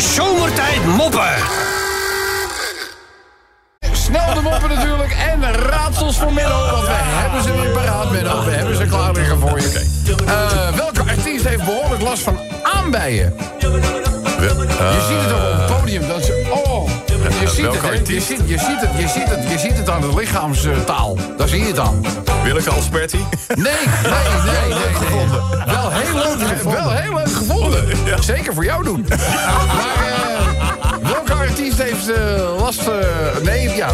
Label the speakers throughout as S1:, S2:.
S1: Zomertijd moppen.
S2: Snel de moppen natuurlijk en raadsels voor Menno. Want we hebben ze weer paraat, Menno. We hebben ze klaar liggen voor je. Eh, welke artiest heeft behoorlijk last van aanbijen? Je ziet het ook op het podium. Dat ze, je ziet, het, je,
S3: artiest?
S2: ziet, je, ziet het, je, ziet het, je ziet het aan de lichaamstaal. Daar zie je het aan.
S3: Willeke Alsperti?
S2: Nee, nee, nee, nee. nee. Wel heel leuk, wel heel leuk gevonden. Zeker voor jou doen. Maar eh, welke artiest heeft eh, last... eh, nee, ja,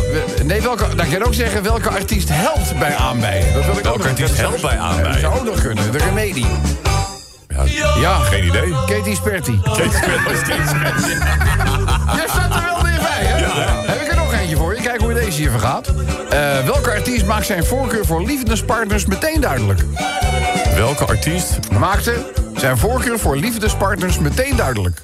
S2: nee, welke, dan kan je ook zeggen welke artiest helpt bij aanbijen. Dat wil ik
S3: Welke artiest
S2: dat
S3: helpt bij
S2: Dat
S3: aanbijen?
S2: zou ook nog kunnen. De remedie.
S3: Ja,
S2: Ja,
S3: geen idee.
S2: Katie Sperti.
S3: Kate Sperti.
S2: Jij staat er wel Heb ik er nog eentje voor je? Kijk hoe deze hier vergaat. Eh, welke artiest maakt zijn voorkeur voor liefdespartners meteen duidelijk?
S3: Welke artiest?
S2: Maakte zijn voorkeur voor liefdespartners meteen duidelijk.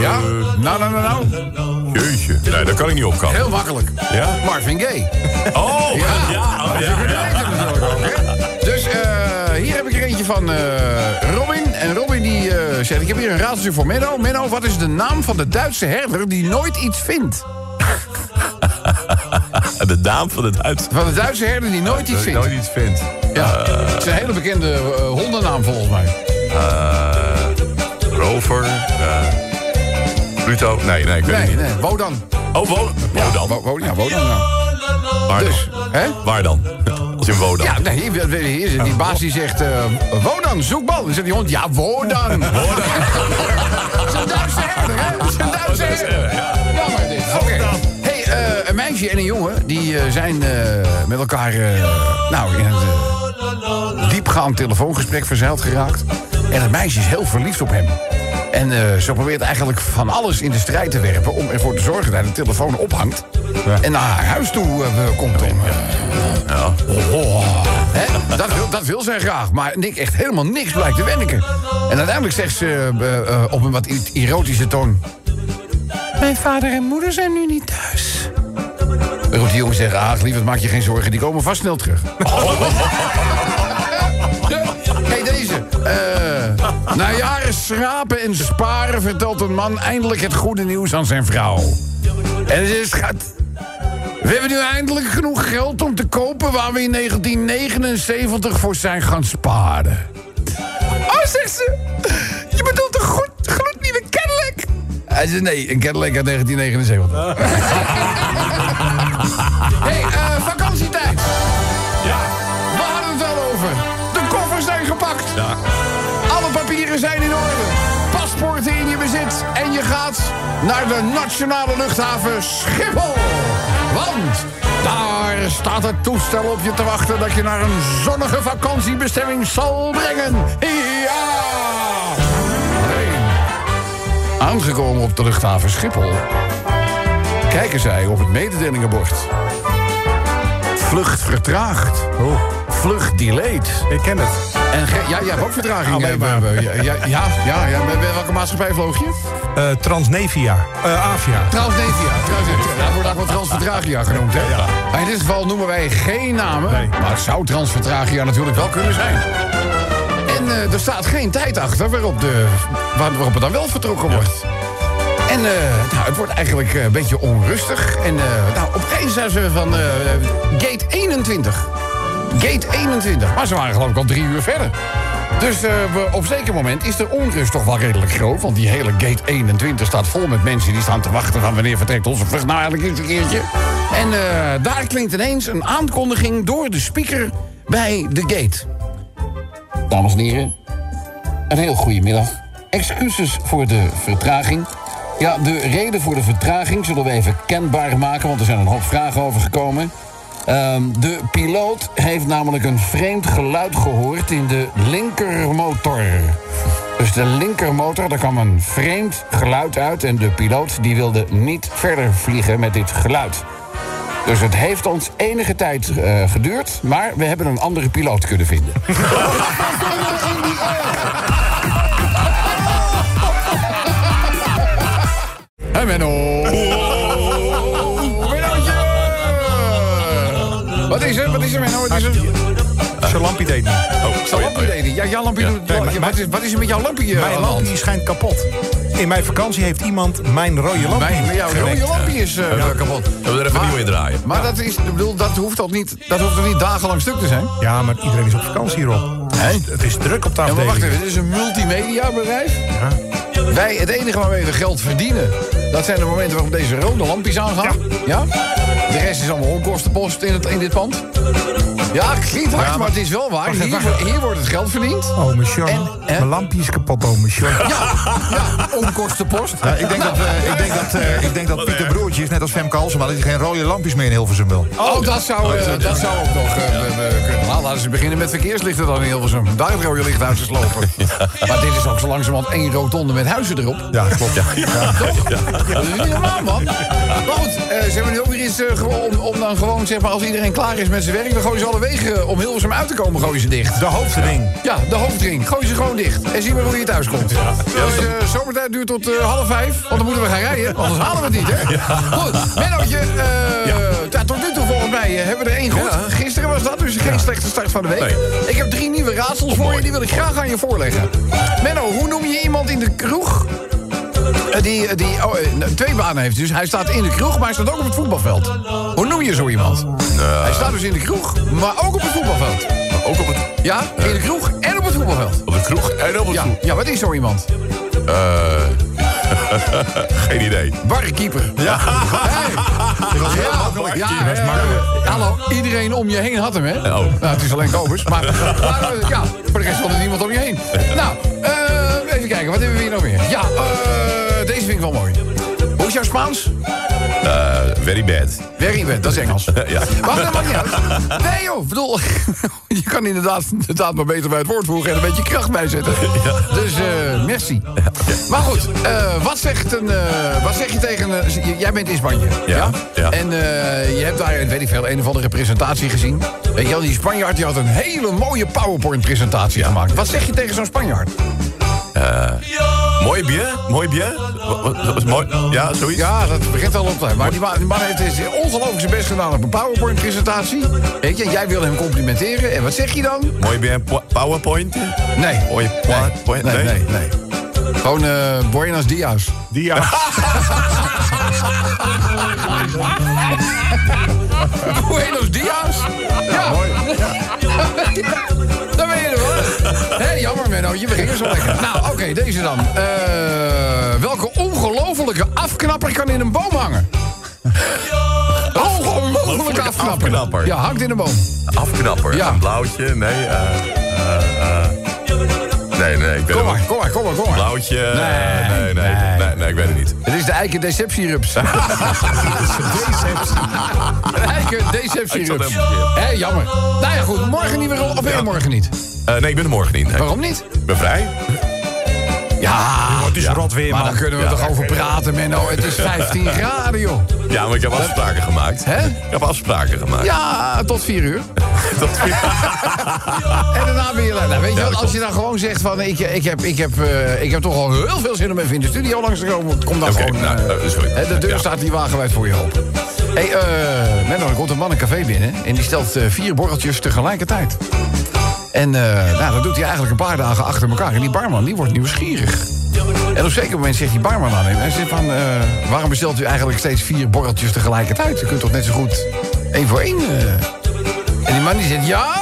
S2: Ja? Nou, nou, nou, nou.
S3: Jeetje. Nee, daar kan ik niet op komen.
S2: Heel makkelijk.
S3: Ja?
S2: Marvin Gaye.
S3: Oh!
S2: Ja.
S3: Ja, oh, ja, ja.
S2: natuurlijk ook, hè? Dus eh, hier heb ik er eentje van eh, Robin. En Robin die eh, zegt, ik heb hier een raadseltje voor Menno. Menno, wat is de naam van de Duitse herder die nooit iets vindt?
S3: De naam van het Duits.
S2: Van de Duitse herder die nooit iets vindt.
S3: nooit iets vind.
S2: Ja, het is een hele bekende eh, hondennaam volgens mij.
S3: Eh, Rover. eh, Pluto. Nee, nee, ik weet
S2: Nee,
S3: niet.
S2: nee, Wodan.
S3: Oh, Wodan. Wodan.
S2: Wo- Wo- ja, Wodan, ja.
S3: Waar
S2: Dus,
S3: dan?
S2: hè?
S3: Waar dan? Wodan.
S2: Ja, nee, hier, die baas die zegt... eh Wodan, zoek bal. Dan zegt die hond, ja, Wodan. Wodan. Dat is een Duitse herder, hè? Dat is een Duitse herder. Jammer dit. Oké. Hey, eh, een meisje en een jongen... die eh, zijn met elkaar... nou, in een eh, diepgaand telefoongesprek verzeild geraakt. En het meisje is heel verliefd op hem. En eh, ze probeert eigenlijk van alles in de strijd te werpen... om ervoor te zorgen dat de telefoon ophangt... en naar haar huis toe eh, komt. Om, eh,
S3: Ja.
S2: Oh? Dat, wil, dat wil zij graag, maar Nick echt helemaal niks blijkt te wenken. En uiteindelijk zegt ze op een wat erotische toon... Mijn vader en moeder zijn nu niet thuis. Waarop die jongen zegt, ach lieverd, maak je geen zorgen, die komen vast snel terug. na jaren schrapen en sparen vertelt een man eindelijk het goede nieuws aan zijn vrouw. En ze zegt, schat, we hebben nu eindelijk genoeg geld om te kopen waar we in 1979 voor zijn gaan sparen. Oh, zegt ze. Je bedoelt een goed, gloednieuwe Cadillac? Hij zei nee, een Cadillac uit 1979. hey, eh, je gaat naar de nationale luchthaven Schiphol. Want daar staat het toestel op je te wachten... dat je naar een zonnige vakantiebestemming zal brengen. Ja! Aangekomen op de luchthaven Schiphol... kijken zij op het mededelingenbord. Vlucht vertraagd. Vlucht delayed.
S4: Ik ken het.
S2: En ja, jij hebt ook vertraging.
S4: Maar.
S2: we- Ja, ja, ja, welke maatschappij vloog je?
S4: Eh, Transnevia. Eh, Avia.
S2: Transnevia. Transnevia. Dat wordt ook wel Transvertragia genoemd, hè? Maar in dit geval noemen wij geen namen.
S4: Nee.
S2: Maar het zou Transvertragia natuurlijk wel kunnen zijn. En er staat geen tijd achter waarop, de, waar- waarop het dan wel vertrokken wordt. En nou, het wordt eigenlijk een beetje onrustig. En nou, opeens zijn ze van gate 21. Gate 21. Maar ze waren geloof ik al drie uur verder. Dus eh, op zeker moment is de onrust toch wel redelijk groot. Want die hele gate 21 staat vol met mensen die staan te wachten... van wanneer vertrekt onze vlucht nou eigenlijk eens een keertje. En eh, daar klinkt ineens een aankondiging door de speaker bij de gate. Dames en heren, een heel goede middag. Excuses voor de vertraging. Ja, de reden voor de vertraging zullen we even kenbaar maken... want er zijn een hoop vragen over gekomen. Ehm, de piloot heeft namelijk een vreemd geluid gehoord in de linkermotor. Dus de linkermotor, daar kwam een vreemd geluid uit... en de piloot die wilde niet verder vliegen met dit geluid. Dus het heeft ons enige tijd eh, geduurd... maar we hebben een andere piloot kunnen vinden. Hé Menno. Wat is er? Wat is er, Menno? Wat is er?
S4: Zijn lampje deed niet.
S3: Oh,
S2: deed. Ja,
S3: Ja.
S2: doet... Ja, wat, is, wat is er met jouw lampje eh,
S4: Mijn lampje schijnt kapot. In mijn vakantie heeft iemand mijn rode lampje
S2: Mijn, jouw rode lampje is eh, kapot.
S3: Zullen we er even
S2: Maar-
S3: nieuw in draaien?
S2: Maar dat, is, bedoel, dat, hoeft toch niet, dat hoeft toch niet dagenlang stuk te zijn?
S4: Ja, maar iedereen is op vakantie hierop.
S2: Nee.
S4: Het is druk op de
S2: Ja, maar
S4: afdeling.
S2: wacht even, dit is een multimedia bedrijf. Wij, het enige waarmee we geld verdienen, dat zijn de momenten waarop deze rode lampjes aangaan. Ja. De rest is allemaal onkostenpost in, het, in dit pand. Ja, klinkt hard, maar, het is wel waar.
S4: wacht
S2: Hier, wordt het geld verdiend.
S4: Oh, Sean.
S2: En?
S4: Mijn lampje is kapot, oh, Sean.
S2: Ja, ja onkostenpost.
S1: Ja, ik, denk dat, eh, ik, denk dat, eh, ik denk dat Pieter Broertjes, net als Femke Halsema... dat hij geen rode lampjes meer in Hilversum wil.
S2: Oh, dat zou, eh, dat zou ook nog kunnen. Nou, laten ze beginnen met verkeerslichten dan in Hilversum. Daar het rode licht uit te slopen. Maar dit is ook zo langzamerhand één rotonde met huizen erop.
S1: Ja, klopt. Ja.
S2: Dat is niet normaal, man. Maar goed, eh, ze hebben nu ook weer iets eh, gewoon om, om dan gewoon, zeg maar, als iedereen klaar is met zijn werk... dan gooien ze alle wegen eh, om Hilversum uit te komen, gooien ze dicht.
S4: De hoofdring.
S2: Ja, de hoofdring. Gooi ze gewoon dicht. En zien we hoe je thuis komt. Dus eh zomertijd duurt tot half vijf. Want dan moeten we gaan rijden. Anders halen we het niet, hè? Goed. Mennootje, ja. mij hebben we er één goed. Gisteren was dat, dus geen slechte start van de week.
S3: Nee.
S2: Ik heb drie nieuwe raadsels voor je. Die wil ik graag aan je voorleggen. Menno, hoe noem je iemand in de kroeg... eh, Die, eh, die oh, eh, nou, twee banen heeft. Dus hij staat in de kroeg, maar hij staat ook op het voetbalveld. Hoe noem je zo iemand? Hij staat dus in de kroeg, maar ook op het voetbalveld.
S3: Ook op het,
S2: Ja, in de kroeg en op het voetbalveld.
S3: op het kroeg en op het
S2: Ja,
S3: voet.
S2: ja wat is zo iemand?
S3: Eh, geen idee.
S2: Barkeeper. Ja. Hey. Ja, ja. Hallo, iedereen om je heen had hem, hè?
S3: Oh.
S2: Nou, het is alleen Kobus, maar, maar eh, ja, voor de rest had er niemand om je heen. Nou, eh, even kijken, wat hebben we hier nog meer? Ja, eh, deze vind ik wel mooi. Is jouw Spaans?
S3: Eh, very bad.
S2: Very bad, dat is Engels.
S3: Ja.
S2: Maar dat maakt niet uit. Nee joh, bedoel, je kan inderdaad, inderdaad maar beter bij het woord voegen... en een beetje kracht bijzetten. Dus eh, merci. Maar goed, eh, wat, zegt een, eh, wat zeg je tegen... jij bent in Spanje,
S3: Ja, ja.
S2: En eh, je hebt daar, weet ik veel, een of andere presentatie gezien. Weet je wel, die Spanjaard die had een hele mooie PowerPoint-presentatie gemaakt. Wat zeg je tegen zo'n Spanjaard?
S3: Mooi bien, mooi is mooi? Ja, zoiets?
S2: Ja, dat begint al op tijd. Maar die man, die man heeft dus ongelooflijk zijn best gedaan op een PowerPoint-presentatie. Weet je, jij wil hem complimenteren. En wat zeg je dan?
S3: Mooi bien, po- powerpoint?
S2: Nee.
S3: Mooi
S2: Nee,
S3: point?
S2: nee, nee. nee. Gewoon eh Buenos Dias.
S4: Ja.
S2: Buenos Dias? Ja. mooi. Menno, je begint zo lekker. Nou, oké, deze dan. Eh, welke ongelofelijke afknapper kan in een boom hangen? Ongelofelijke afknapper.
S3: afknapper.
S2: Ja, hangt in een boom.
S3: Afknapper.
S2: Ja.
S3: Een blauwtje? Nee, eh... eh, eh. Nee, nee, ik ben
S2: Kom maar, kom maar, kom maar, kom maar.
S3: Blauwtje?
S2: Nee,
S3: nee, nee,
S2: nee.
S3: nee, nee, ik weet het niet.
S2: Het is de eiken deceptierups. De eiken
S3: Ik
S2: deceptierups. Hé, jammer. Nou ja, goed. Morgen niet weer op. Of weer
S3: Ja.
S2: morgen niet?
S3: Eh, nee, ik ben er morgen niet. Nee.
S2: Waarom niet?
S3: Ik ben vrij.
S2: Ja,
S4: Het is rot weer,
S2: maar
S4: man.
S2: daar kunnen we
S3: Ja.
S2: toch over praten, Menno. Het is 15 graden, joh.
S3: Ja, maar ik heb afspraken gemaakt.
S2: Hè?
S3: Ik heb afspraken gemaakt.
S2: Ja, tot 4 uur.
S3: Dat
S2: En daarna weer. Nou, weet je
S3: Ja, dat
S2: als je dan gewoon zegt van... Ik, ik, heb, ik, heb, eh, ik heb toch al heel veel zin om even in de studio langs te komen. Kom dan gewoon...
S3: nou,
S2: eh,
S3: sorry.
S2: hè, de deur staat hier wagenwijd voor je open. Hé, hey, eh, Menno, er komt een man een café binnen... en die stelt vier borreltjes tegelijkertijd. En eh, nou, dat doet hij eigenlijk een paar dagen achter elkaar. En die barman, die wordt nieuwsgierig. En op een zeker moment zegt die barman aan hem... Hij zegt van, eh, waarom bestelt u eigenlijk steeds vier borreltjes tegelijkertijd? U kunt toch net zo goed één voor één... eh. En die man die zegt, ja...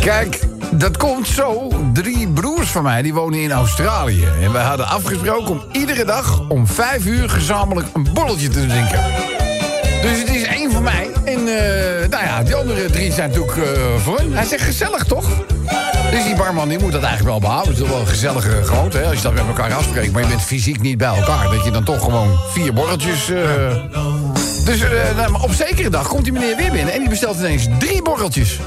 S2: Kijk, dat komt zo. Drie broers van mij die wonen in Australië. En wij hadden afgesproken om iedere dag om vijf uur gezamenlijk een borreltje te drinken. Dus ja, die andere drie zijn natuurlijk eh, voor hun. Hij zegt gezellig, toch? Dus die barman die moet dat eigenlijk wel behouden. Het is wel een gezellige gewoonte, hè? Als je dat met elkaar afspreekt. Maar je bent fysiek niet bij elkaar. Dat je dan toch gewoon vier borreltjes... eh, Dus eh, nou, op zekere dag komt die meneer weer binnen... en die bestelt ineens drie borreltjes.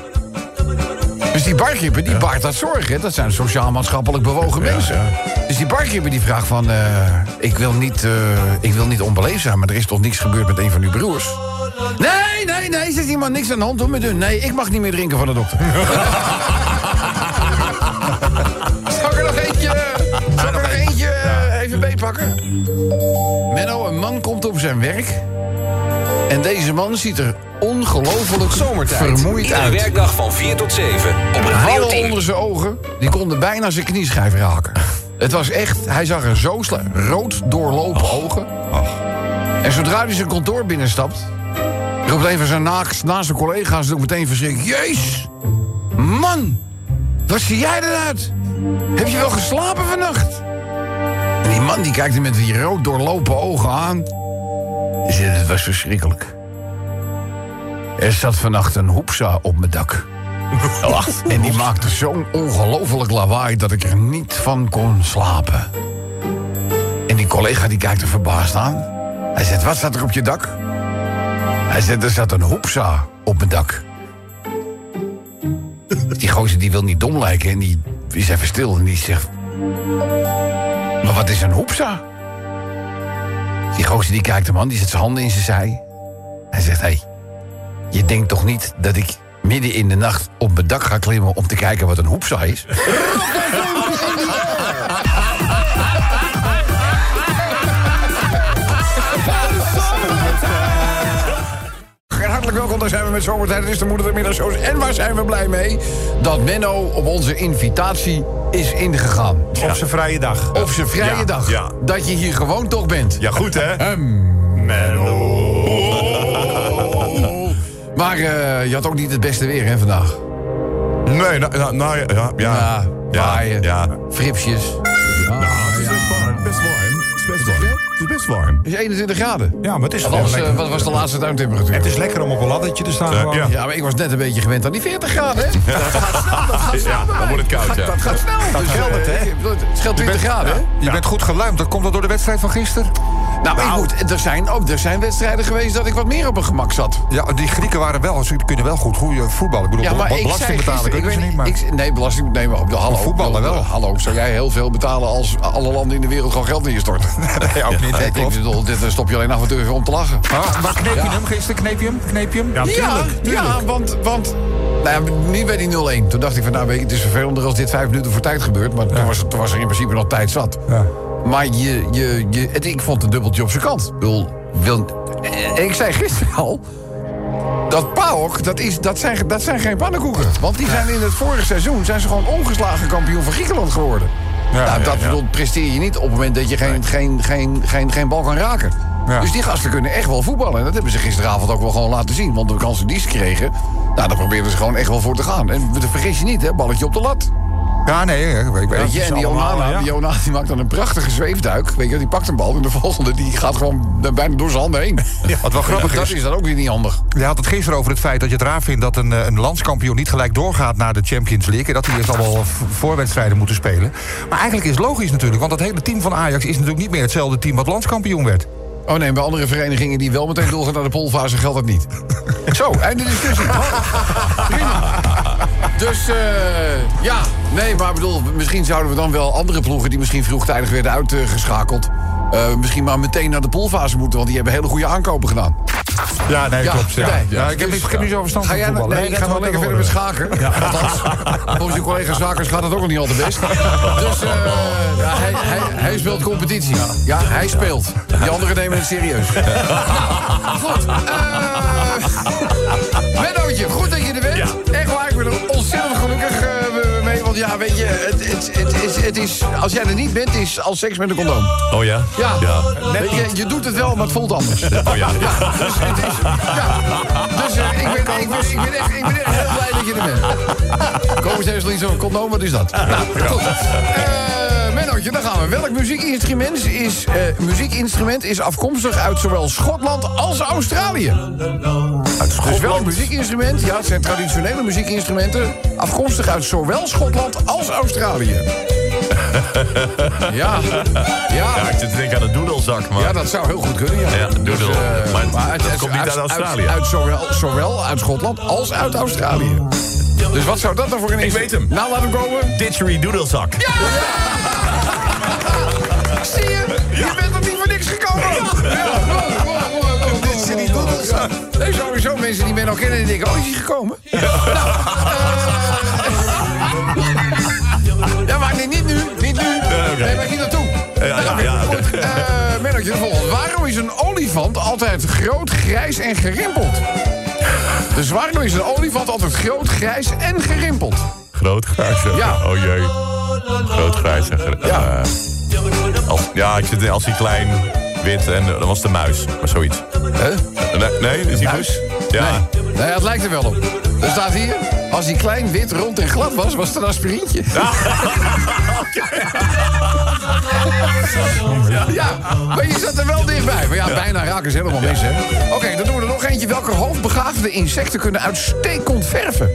S2: Dus die barkeeper, die baart dat zorgen. hè. Dat zijn sociaal-maatschappelijk bewogen mensen. Dus die barkeeper die vraagt van... ik, wil niet, ik wil niet onbeleefd zijn, maar er is toch niks gebeurd met een van uw broers? Nee, nee, nee, zegt iemand niks aan de hand hoor met hun. Nee, ik mag niet meer drinken van de dokter. Zal ik er nog eentje, zal ik er nog eentje eh, even meepakken? Menno, een man komt op zijn werk... En deze man ziet er ongelooflijk
S5: Zomertijd.
S2: vermoeid
S5: Iedere
S2: uit.
S5: werkdag van 4 tot 7 op Radio
S2: Vallen
S5: 10.
S2: onder zijn ogen, die konden bijna zijn knieschijf raken. Het was echt, hij zag er zo rood doorlopen ogen. En zodra hij zijn kantoor binnenstapt... roept een van zijn naast, naast zijn collega's ook meteen verschrikt... Jezus, man, wat zie jij eruit? Heb je wel geslapen vannacht? En die man die kijkt hem met die rood doorlopen ogen aan. Zegt, het was verschrikkelijk. Er zat vannacht een hoepsa op mijn dak. En die maakte zo'n ongelofelijk lawaai dat ik er niet van kon slapen. En die collega die kijkt er verbaasd aan. Hij zegt, wat staat er op je dak? Hij zegt, er zat een hoepsa op mijn dak. Die gozer die wil niet dom lijken en die is even stil en die zegt... Maar wat is een hoepsa? Die gozer die kijkt hem aan, die zet zijn handen in zijn zij. Hij zegt, hé, hey, je denkt toch niet dat ik midden in de nacht op mijn dak ga klimmen... om te kijken wat een hoepsa is? Hartelijk welkom, daar zijn we met Zomertijd. Het is de moeder der middagshows. En waar zijn we blij mee? Dat Menno op onze invitatie is ingegaan.
S4: Op zijn vrije dag.
S2: Op zijn vrije
S3: Ja,
S2: dag.
S3: ja.
S2: Dat je hier gewoon toch bent.
S3: Ja, goed hè?
S2: Maar eh, je had ook niet het beste weer, hè, vandaag?
S3: Nee, nou, nou, nou, ja, ja, ja.
S2: Ja, waaien,
S3: ja.
S2: fripsjes.
S3: Best warm. Het is best. Het is best warm.
S2: Het is 21 graden.
S4: Ja, maar het is
S2: Wat
S4: gewoon
S2: was, eh,
S4: lekker.
S2: wat was de laatste tuintemperatuur?
S4: Het is lekker om op een laddertje te staan. Gewoon.
S3: ja.
S2: Ja, maar ik was net een beetje gewend aan die 40 graden, hè?
S3: Ja, dan wordt het koud, ja.
S2: Dat gaat snel.
S4: Dat
S2: Dus,
S4: het,
S2: eh,
S4: hè?
S2: Het scheelt 20 graden, hè?
S1: Je bent goed geluimd. Dat komt dat door de wedstrijd van gisteren?
S2: Nou, ik moet, er, zijn ook, er zijn wedstrijden geweest dat ik wat meer op mijn gemak zat.
S1: Ja, die Grieken waren wel, ze kunnen wel goed goede voetballen. Ik bedoel,
S2: Ja, maar
S1: be-
S2: ik
S1: belasting betalen kunnen ze niet, maar...
S2: ik- nee, belasting, nee, maar op de hallo.
S1: voetballen wel.
S2: Hallo, zou jij heel veel betalen als alle landen in de wereld gewoon geld in je storten?
S1: Nee, ook niet. Nee,
S2: ik bedoel, dit stop je alleen af en toe om te lachen.
S1: Ah, maar kneep je
S2: Ja.
S1: hem gisteren? Kneep je hem? Kneep je hem?
S4: Ja, tuurlijk.
S2: ja,
S4: tuurlijk.
S2: ja, want, want nou ja, nu bij die 0-1. Toen dacht ik van, nou weet je, het is vervelender als dit vijf minuten voor tijd gebeurt. Maar toen, was, toen was er in principe nog tijd zat.
S4: Ja.
S2: Maar je, je, je, het, ik vond een dubbeltje op zijn kant. Ik, bedoel, wil, en ik zei gisteren al... Dat PAOK, dat, is, dat, zijn, dat zijn geen pannenkoeken. Want die zijn in het vorige seizoen zijn ze gewoon ongeslagen kampioen van Griekenland geworden. nou, dat presteer je niet op het moment dat je geen, geen, geen, geen, geen bal kan raken.
S1: Ja.
S2: Dus die gasten kunnen echt wel voetballen. En dat hebben ze gisteravond ook wel gewoon laten zien. Want de kansen die ze kregen, nou, daar probeerden ze gewoon echt wel voor te gaan. En vergis je niet, hè, balletje op de lat.
S1: Ja, nee, ik weet
S2: je, en die
S4: allemaal,
S2: Onana,
S4: ja.
S2: die Onana die maakt dan een prachtige zweefduik. Weet je, die pakt een bal en de volgende die gaat gewoon bijna door zijn handen heen.
S1: Wat wel grappig
S2: dat
S1: is,
S2: is dan ook weer niet handig.
S1: je had het gisteren over het feit dat je het raar vindt... dat een, eh, een landskampioen niet gelijk doorgaat naar de Champions League... en dat hij eerst al wel v- voorwedstrijden moeten spelen. Maar eigenlijk is het logisch natuurlijk... want dat hele team van Ajax is natuurlijk niet meer hetzelfde team... wat landskampioen werd.
S2: Oh nee, bij andere verenigingen die wel meteen doorgaan naar de poolfase geldt dat niet. Zo, einde discussie. Prima. Dus eh, ja, nee, maar bedoel, misschien zouden we dan wel andere ploegen die misschien vroegtijdig werden uitgeschakeld. eh, misschien maar meteen naar de poolfase moeten, want die hebben hele goede aankopen gedaan.
S1: Ja, nee,
S2: Ja,
S1: klopt. Ja.
S2: nee,
S1: Ja, ik, heb,
S2: dus,
S1: niet- ik heb niet zo verstand
S2: Ga
S1: van
S2: jij
S1: voetbal.
S2: nee, ik ga wel lekker verder met schaken. Althans, volgens je collega Zakers gaat het ook nog niet al te best. Dus eh, hij, hij, hij speelt competitie. Ja, hij speelt. Die anderen nemen het serieus. Goed. Mennootje, goed dat je er bent. Echt waar, ik ben er ontzettend gelukkig. Want ja, weet je, het, het, het, is, het is, als jij er niet bent, is als seks met een condoom.
S3: Oh ja?
S2: Ja, je, je doet het wel, maar het voelt anders.
S3: Oh ja.
S2: Ja, dus het is, ja. Dus eh, ik, ben, ik, ben, ik, ben echt, ik ben echt heel blij dat je er bent. Komen ze even zo'n condoom, wat is dat? Nou, goed. Eh, Mennootje, dan gaan we. Welk muziekinstrument is, eh, muziekinstrument is afkomstig uit zowel Schotland als Australië? Dus welk muziekinstrument, ja, het zijn traditionele muziekinstrumenten... afkomstig uit zowel Schotland als Australië. Ja, ja.
S3: Ja, ik zit te denken aan een doedelzak, maar...
S2: Ja, dat zou heel goed kunnen, ja.
S3: Ja, doodle.
S2: eh,
S3: Maar dat komt niet uit Australië.
S2: Uit, zowel, zowel uit Schotland als uit Australië. Dus wat zou dat dan voor een...
S3: Ik weet hem.
S2: Nou, laat hem komen.
S3: Didgeridoodelzak.
S2: Zie je? Je bent er niet voor niks gekomen. Ja, mooi, mooi, mooi, mooi, mooi, mooi, mooi. Nee, sowieso mensen die mij nog kennen, die denken, oh, is hij gekomen? Nou, eh, ja, maar nee, niet nu, niet nu. Nee, maar hier naartoe.
S3: Ja, ja, ja.
S2: Goed, eh, Mennootje, de volgende. Waarom is een olifant altijd groot, grijs en gerimpeld? Dus waarom is een olifant altijd groot, grijs en gerimpeld?
S3: Groot grijs.
S2: Ja.
S3: Oh jee. Groot grijs. en gr-
S2: Ja.
S3: Eh, als, ja, ik zit als hij klein, wit en eh, dan was de muis. Maar zoiets.
S2: Hè?
S3: Nee, nee is hij
S2: Muis?
S3: Ja.
S2: Nee. nee, het lijkt er wel op. Er staat hier, als hij klein, wit, rond en glad was, was het een aspirintje. Ja, maar je zat er wel dichtbij. Maar ja, bijna raken ze helemaal mis, hè? Oké, dan doen we er nog eentje. Welke hoogbegaafde insecten kunnen uitstekend verven?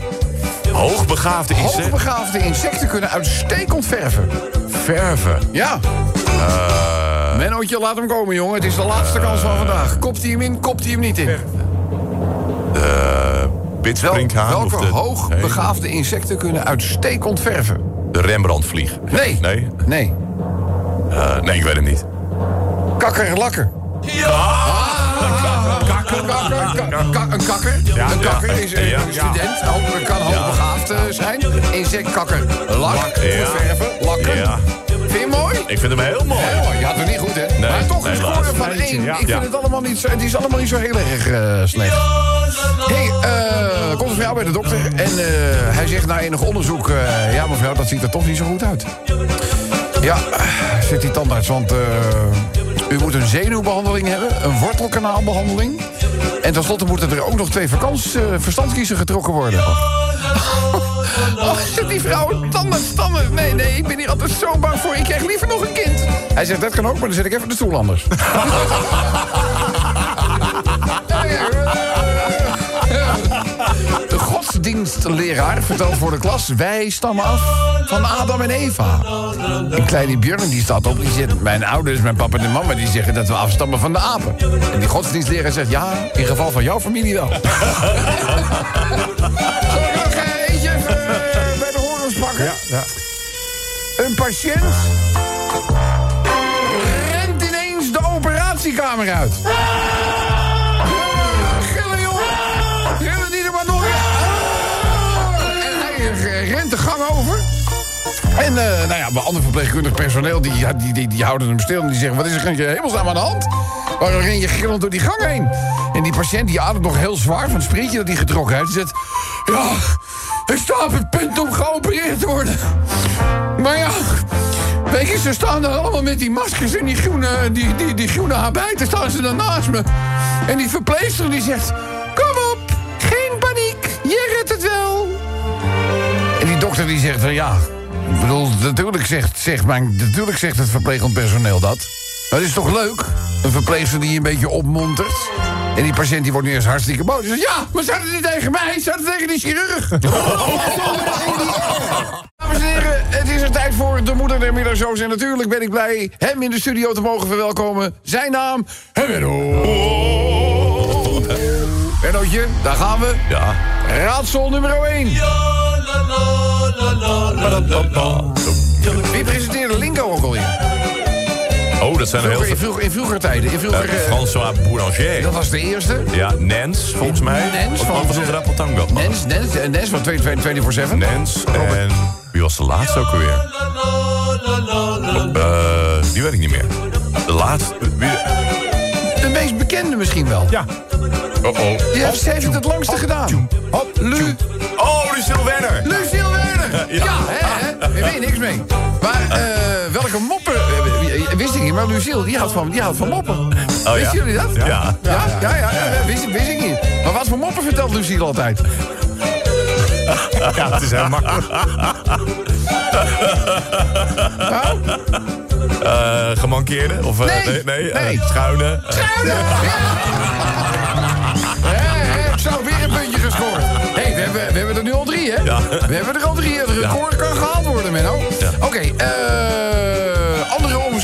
S3: Hoogbegaafde insecten.
S2: Hoogbegaafde insecten kunnen uitstekend verven.
S3: Verven.
S2: Ja. Mennootje, laat hem komen, jongen. Het is de laatste kans van vandaag. Kopt hij hem in, kopt hij hem niet in. Wel,
S3: Bitsprinkhaan.
S2: welke
S3: of de,
S2: hoogbegaafde insecten kunnen uitstekend verven?
S3: De Rembrandtvlieg.
S2: Nee.
S3: Nee?
S2: Nee.
S3: Eh, nee, ik weet het niet.
S2: Kakkerlakker. Kakker, kakker, kakker, een kakker. Een kakker is een
S3: Ja.
S2: student. Kan hoogbegaafd zijn. Insect, kakker, lak,
S3: Ja.
S2: verven, lakken.
S3: Ja.
S2: Vind je mooi?
S3: Ik vind hem heel mooi.
S2: Heel mooi. Je had het niet goed, hè?
S3: Nee,
S2: maar toch een score van één. Ik vind
S3: Ja.
S2: het allemaal niet zo, het is allemaal niet zo heel erg eh, slecht. hey, eh komt een vrouw bij de dokter en eh, hij zegt na enig onderzoek... ja, mevrouw, dat ziet er toch niet zo goed uit. Ja, zegt die tandarts, want eh, u moet een zenuwbehandeling hebben... een wortelkanaalbehandeling... en tenslotte moeten er ook nog twee vakans, verstandskiezen getrokken worden. Oh, zegt die vrouw, tandarts, tandarts. Nee, nee, ik ben hier altijd zo bang voor. Ik krijg liever nog een kind. Hij zegt, dat kan ook, maar dan zet ik even de stoel anders. Godsdienstleraar vertelt voor de klas... wij stammen af van Adam en Eva. En kleine Björn die staat op, die zegt... mijn ouders, mijn papa en mama, die zeggen dat we afstammen van de apen. En die godsdienstleraar zegt... ja, in geval van jouw familie wel.
S4: Ja, ja.
S2: Een patiënt rent ineens de operatiekamer uit. Hij rent de gang over. En eh, nou ja, bij ander verpleegkundig personeel, die, die, die, die houden hem stil en die zeggen... wat is er je hemelsnaam aan de hand? Waarom ren je gillend door die gang heen? En die patiënt die ademt nog heel zwaar van het sprintje dat hij getrokken heeft. Die zegt, ja, ik sta op het punt om geopereerd te worden. Maar ja, weet je, ze staan er allemaal met die maskers en die groene, die, die, die groene habijten staan ze dan naast me. En die verpleegster die zegt, dokter die zegt van ja, ik bedoel, natuurlijk zegt, zegt, mijn, natuurlijk zegt het verplegend personeel dat. Maar het is toch leuk? Een verpleegster die je een beetje opmontert. En die patiënt die wordt nu eerst hartstikke boos. Die zegt, ja, maar staat het niet tegen mij, staat het tegen die chirurg. Dames en heren, het is er tijd voor de moeder der middagshows. En natuurlijk ben ik blij hem in de studio te mogen verwelkomen. Zijn naam, Menno. Mennootje, daar gaan we.
S3: Ja.
S2: Raadsel nummer 1. Wie presenteerde Lingo ook alweer?
S3: Oh, dat zijn er heel
S2: in,
S3: veel.
S2: vroeger, in vroeger tijden. In vroeger,
S3: eh, François Boulanger.
S2: dat was de eerste.
S3: Ja, Nens, volgens mij.
S2: Nens
S3: Of
S2: van-
S3: was?
S2: Nens, Nens, Nens van 24-7.
S3: Nens en... Wie was de laatste ook alweer? Eh, die weet ik niet meer. De laatste... Wie,
S2: De meest bekende misschien wel.
S4: Ja.
S3: oh, oh.
S2: Die heeft, ze heeft het het langste gedaan.
S4: Hop,
S2: Lu,
S3: Oh, Lucille Werner.
S2: Lucille Werner. Ja,
S3: Ja.
S2: hè, hè? Daar weet je niks mee. Maar eh, welke moppen... eh, wist ik niet, maar Lucille, die houdt van, die houdt van moppen.
S3: Oh, ja?
S2: Wisten jullie dat?
S3: Ja.
S2: Ja, ja, ja, ja, wist, wist ik niet. Maar wat voor moppen vertelt Lucille altijd?
S4: Ja, het is heel makkelijk.
S2: Nou,
S3: Eh, gemankeerde? Of, eh,
S2: Nee,
S3: nee, nee, schuine.
S2: Schuine! Hé, hé, Zo, weer een puntje gescoord. Hé, hey, we, hebben, we hebben er nu al drie, hè?
S3: Ja.
S2: We hebben er al drie. Het record kan gehaald worden, Menno. Oké, eh, andere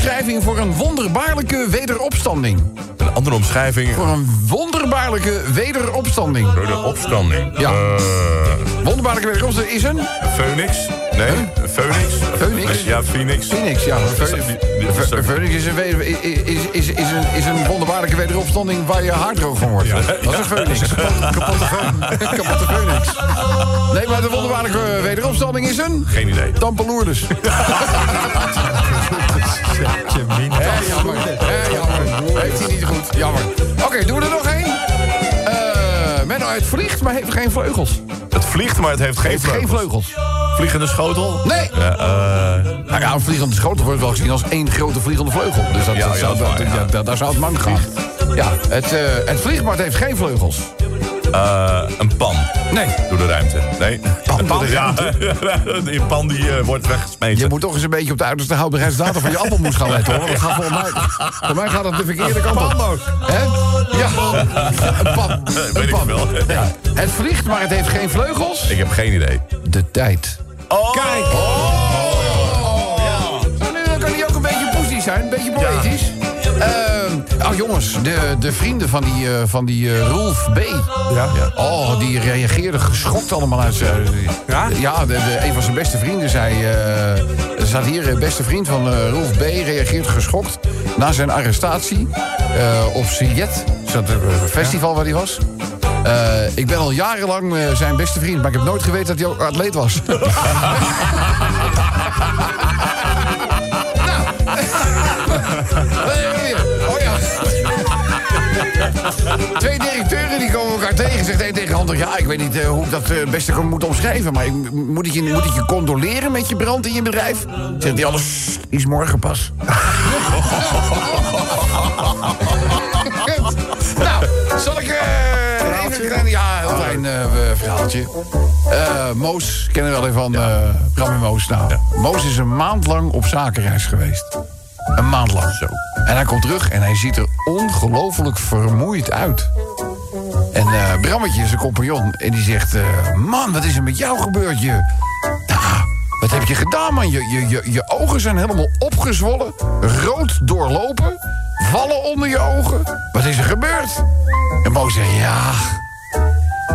S2: omschrijving voor een wonderbaarlijke wederopstanding.
S3: een andere omschrijving.
S2: Voor een wonderbaarlijke wederopstanding.
S3: Door de opstanding.
S2: Ja.
S3: Eh,
S2: Wonderbaarlijke wederopstanding is een
S3: Phoenix? Nee, een Phoenix?
S2: Phoenix?
S3: Ja, Phoenix.
S2: Phoenix, ja. Phoenix- is een, is, is, is, een, is een wonderbaarlijke wederopstanding waar je droog van wordt. Dat is een Phoenix. Kapotte Phoenix. Kapotte Phoenix. Nee, maar de wonderbaarlijke wederopstanding is een...
S3: Geen idee.
S2: Tampeloerders. Jammer. Oké, doen we er nog één? Eh Menno, het vliegt, maar heeft geen vleugels.
S3: Het vliegt, maar het heeft geen
S2: Heeft geen
S3: vleugels.
S2: vleugels.
S3: Vliegende schotel?
S2: Nee.
S3: Ja,
S2: Nou ja, een vliegende schotel wordt wel gezien als één grote vliegende vleugel. Dus dat,
S3: Ja,
S2: dat
S3: ja,
S2: zou,
S3: dat
S2: daar zou het man gaan. Ja, het, eh, het vliegt, maar het heeft geen vleugels.
S3: een pan.
S2: Nee.
S3: Door de ruimte. Nee.
S2: Pan door de
S3: Ja, die pan die eh, wordt weggesmeten.
S2: Je moet toch eens een beetje op de uiterste houdbaarheidsdatum van je appelmoes gaan letten, hoor. Gaat volgens mij, voor mij gaat het de verkeerde kant op. Hè? Ja, een pan.
S3: Weet ik wel.
S2: Ja. Het vliegt, maar het heeft geen vleugels.
S3: Ik heb geen idee.
S2: De tijd.
S3: Oh,
S4: Kijk.
S2: Nou, nu, kan hij ook een beetje poesie zijn, een beetje poëtisch. Ehm, oh jongens, de, de vrienden van die, eh, van die eh, Rolf B.
S4: Ja.
S2: Oh, die reageerden geschokt allemaal uit. zijn-
S4: Ja?
S2: Ja, de, de- een van zijn beste vrienden zei... eh, er staat hier, eh, beste vriend van eh Rolf B. reageert geschokt... na zijn arrestatie eh, op Siget. Dat eh, festival waar hij was. Eh, ik ben al jarenlang eh, zijn beste vriend... maar ik heb nooit geweten dat hij ook atleet was. Oh ja. Twee directeuren die komen elkaar tegen. Zegt een tegen de ander: Ja, ik weet niet eh, hoe ik dat eh, het beste kan moet omschrijven. Maar ik, moet, ik je, moet ik je condoleren met je brand in je bedrijf? Zegt die ander: "Sst, Die is morgen pas. nou, zal ik eh, even een klein, ja, heel klein verhaaltje. Moos, kennen we wel even van Bram en Moos. Nou, Moos is een maand lang op zakenreis geweest. Een maand lang. Zo. En hij komt terug en hij ziet er ongelooflijk vermoeid uit. En eh Brammetje, zijn compagnon, en die zegt... eh, man, wat is er met jou gebeurd? Je, nou, wat heb je gedaan, man? Je, je, je, je ogen zijn helemaal opgezwollen, rood doorlopen... vallen onder je ogen. Wat is er gebeurd? En Mo zegt, ja...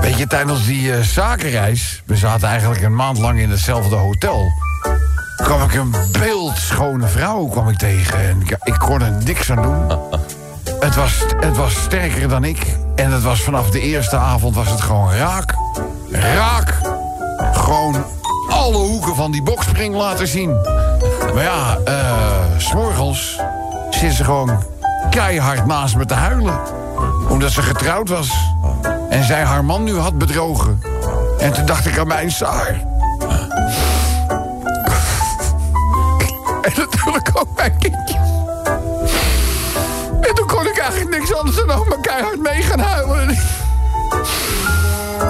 S2: Weet je, tijdens die eh, zakenreis... we zaten eigenlijk een maand lang in hetzelfde hotel kwam ik een beeldschone vrouw kwam ik tegen. En ik, ik kon er niks aan doen. Het was, het was sterker dan ik. En het was vanaf de eerste avond was het gewoon raak. Raak. Gewoon alle hoeken van die bokspring laten zien. Maar ja, eh, s'morgens zit ze gewoon keihard naast me te huilen. Omdat ze getrouwd was. En zij haar man nu had bedrogen. En toen dacht ik aan mijn Saar. En natuurlijk ook niks anders dan ook maar keihard mee gaan huilen.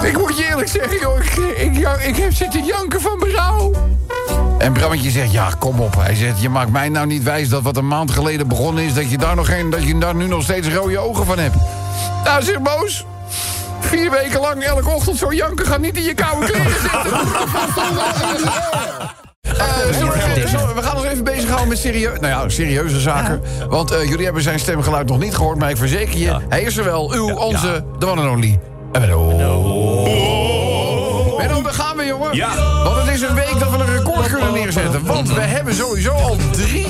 S2: Ik moet je eerlijk zeggen, joh, ik, ik, ik heb zitten janken van berouw. En Brammetje zegt, ja, kom op. Hij zegt, je maakt mij nou niet wijs dat wat een maand geleden begonnen is... dat je daar, nog geen, dat je daar nu nog steeds rode ogen van hebt. Nou, zeg Boos. Vier weken lang elke ochtend zo janken gaat niet in je koude kleren zitten. Eh, we- we- we gaan ons even bezighouden met serieu nou ja, serieuze zaken. Want eh, jullie hebben zijn stemgeluid nog niet gehoord, maar ik verzeker je, hij is er wel. Uw, onze, de one and only. En Menno. Daar gaan we, jongen.
S3: Ja.
S2: Want het is een week dat we een record kunnen neerzetten. Want we hebben sowieso al drie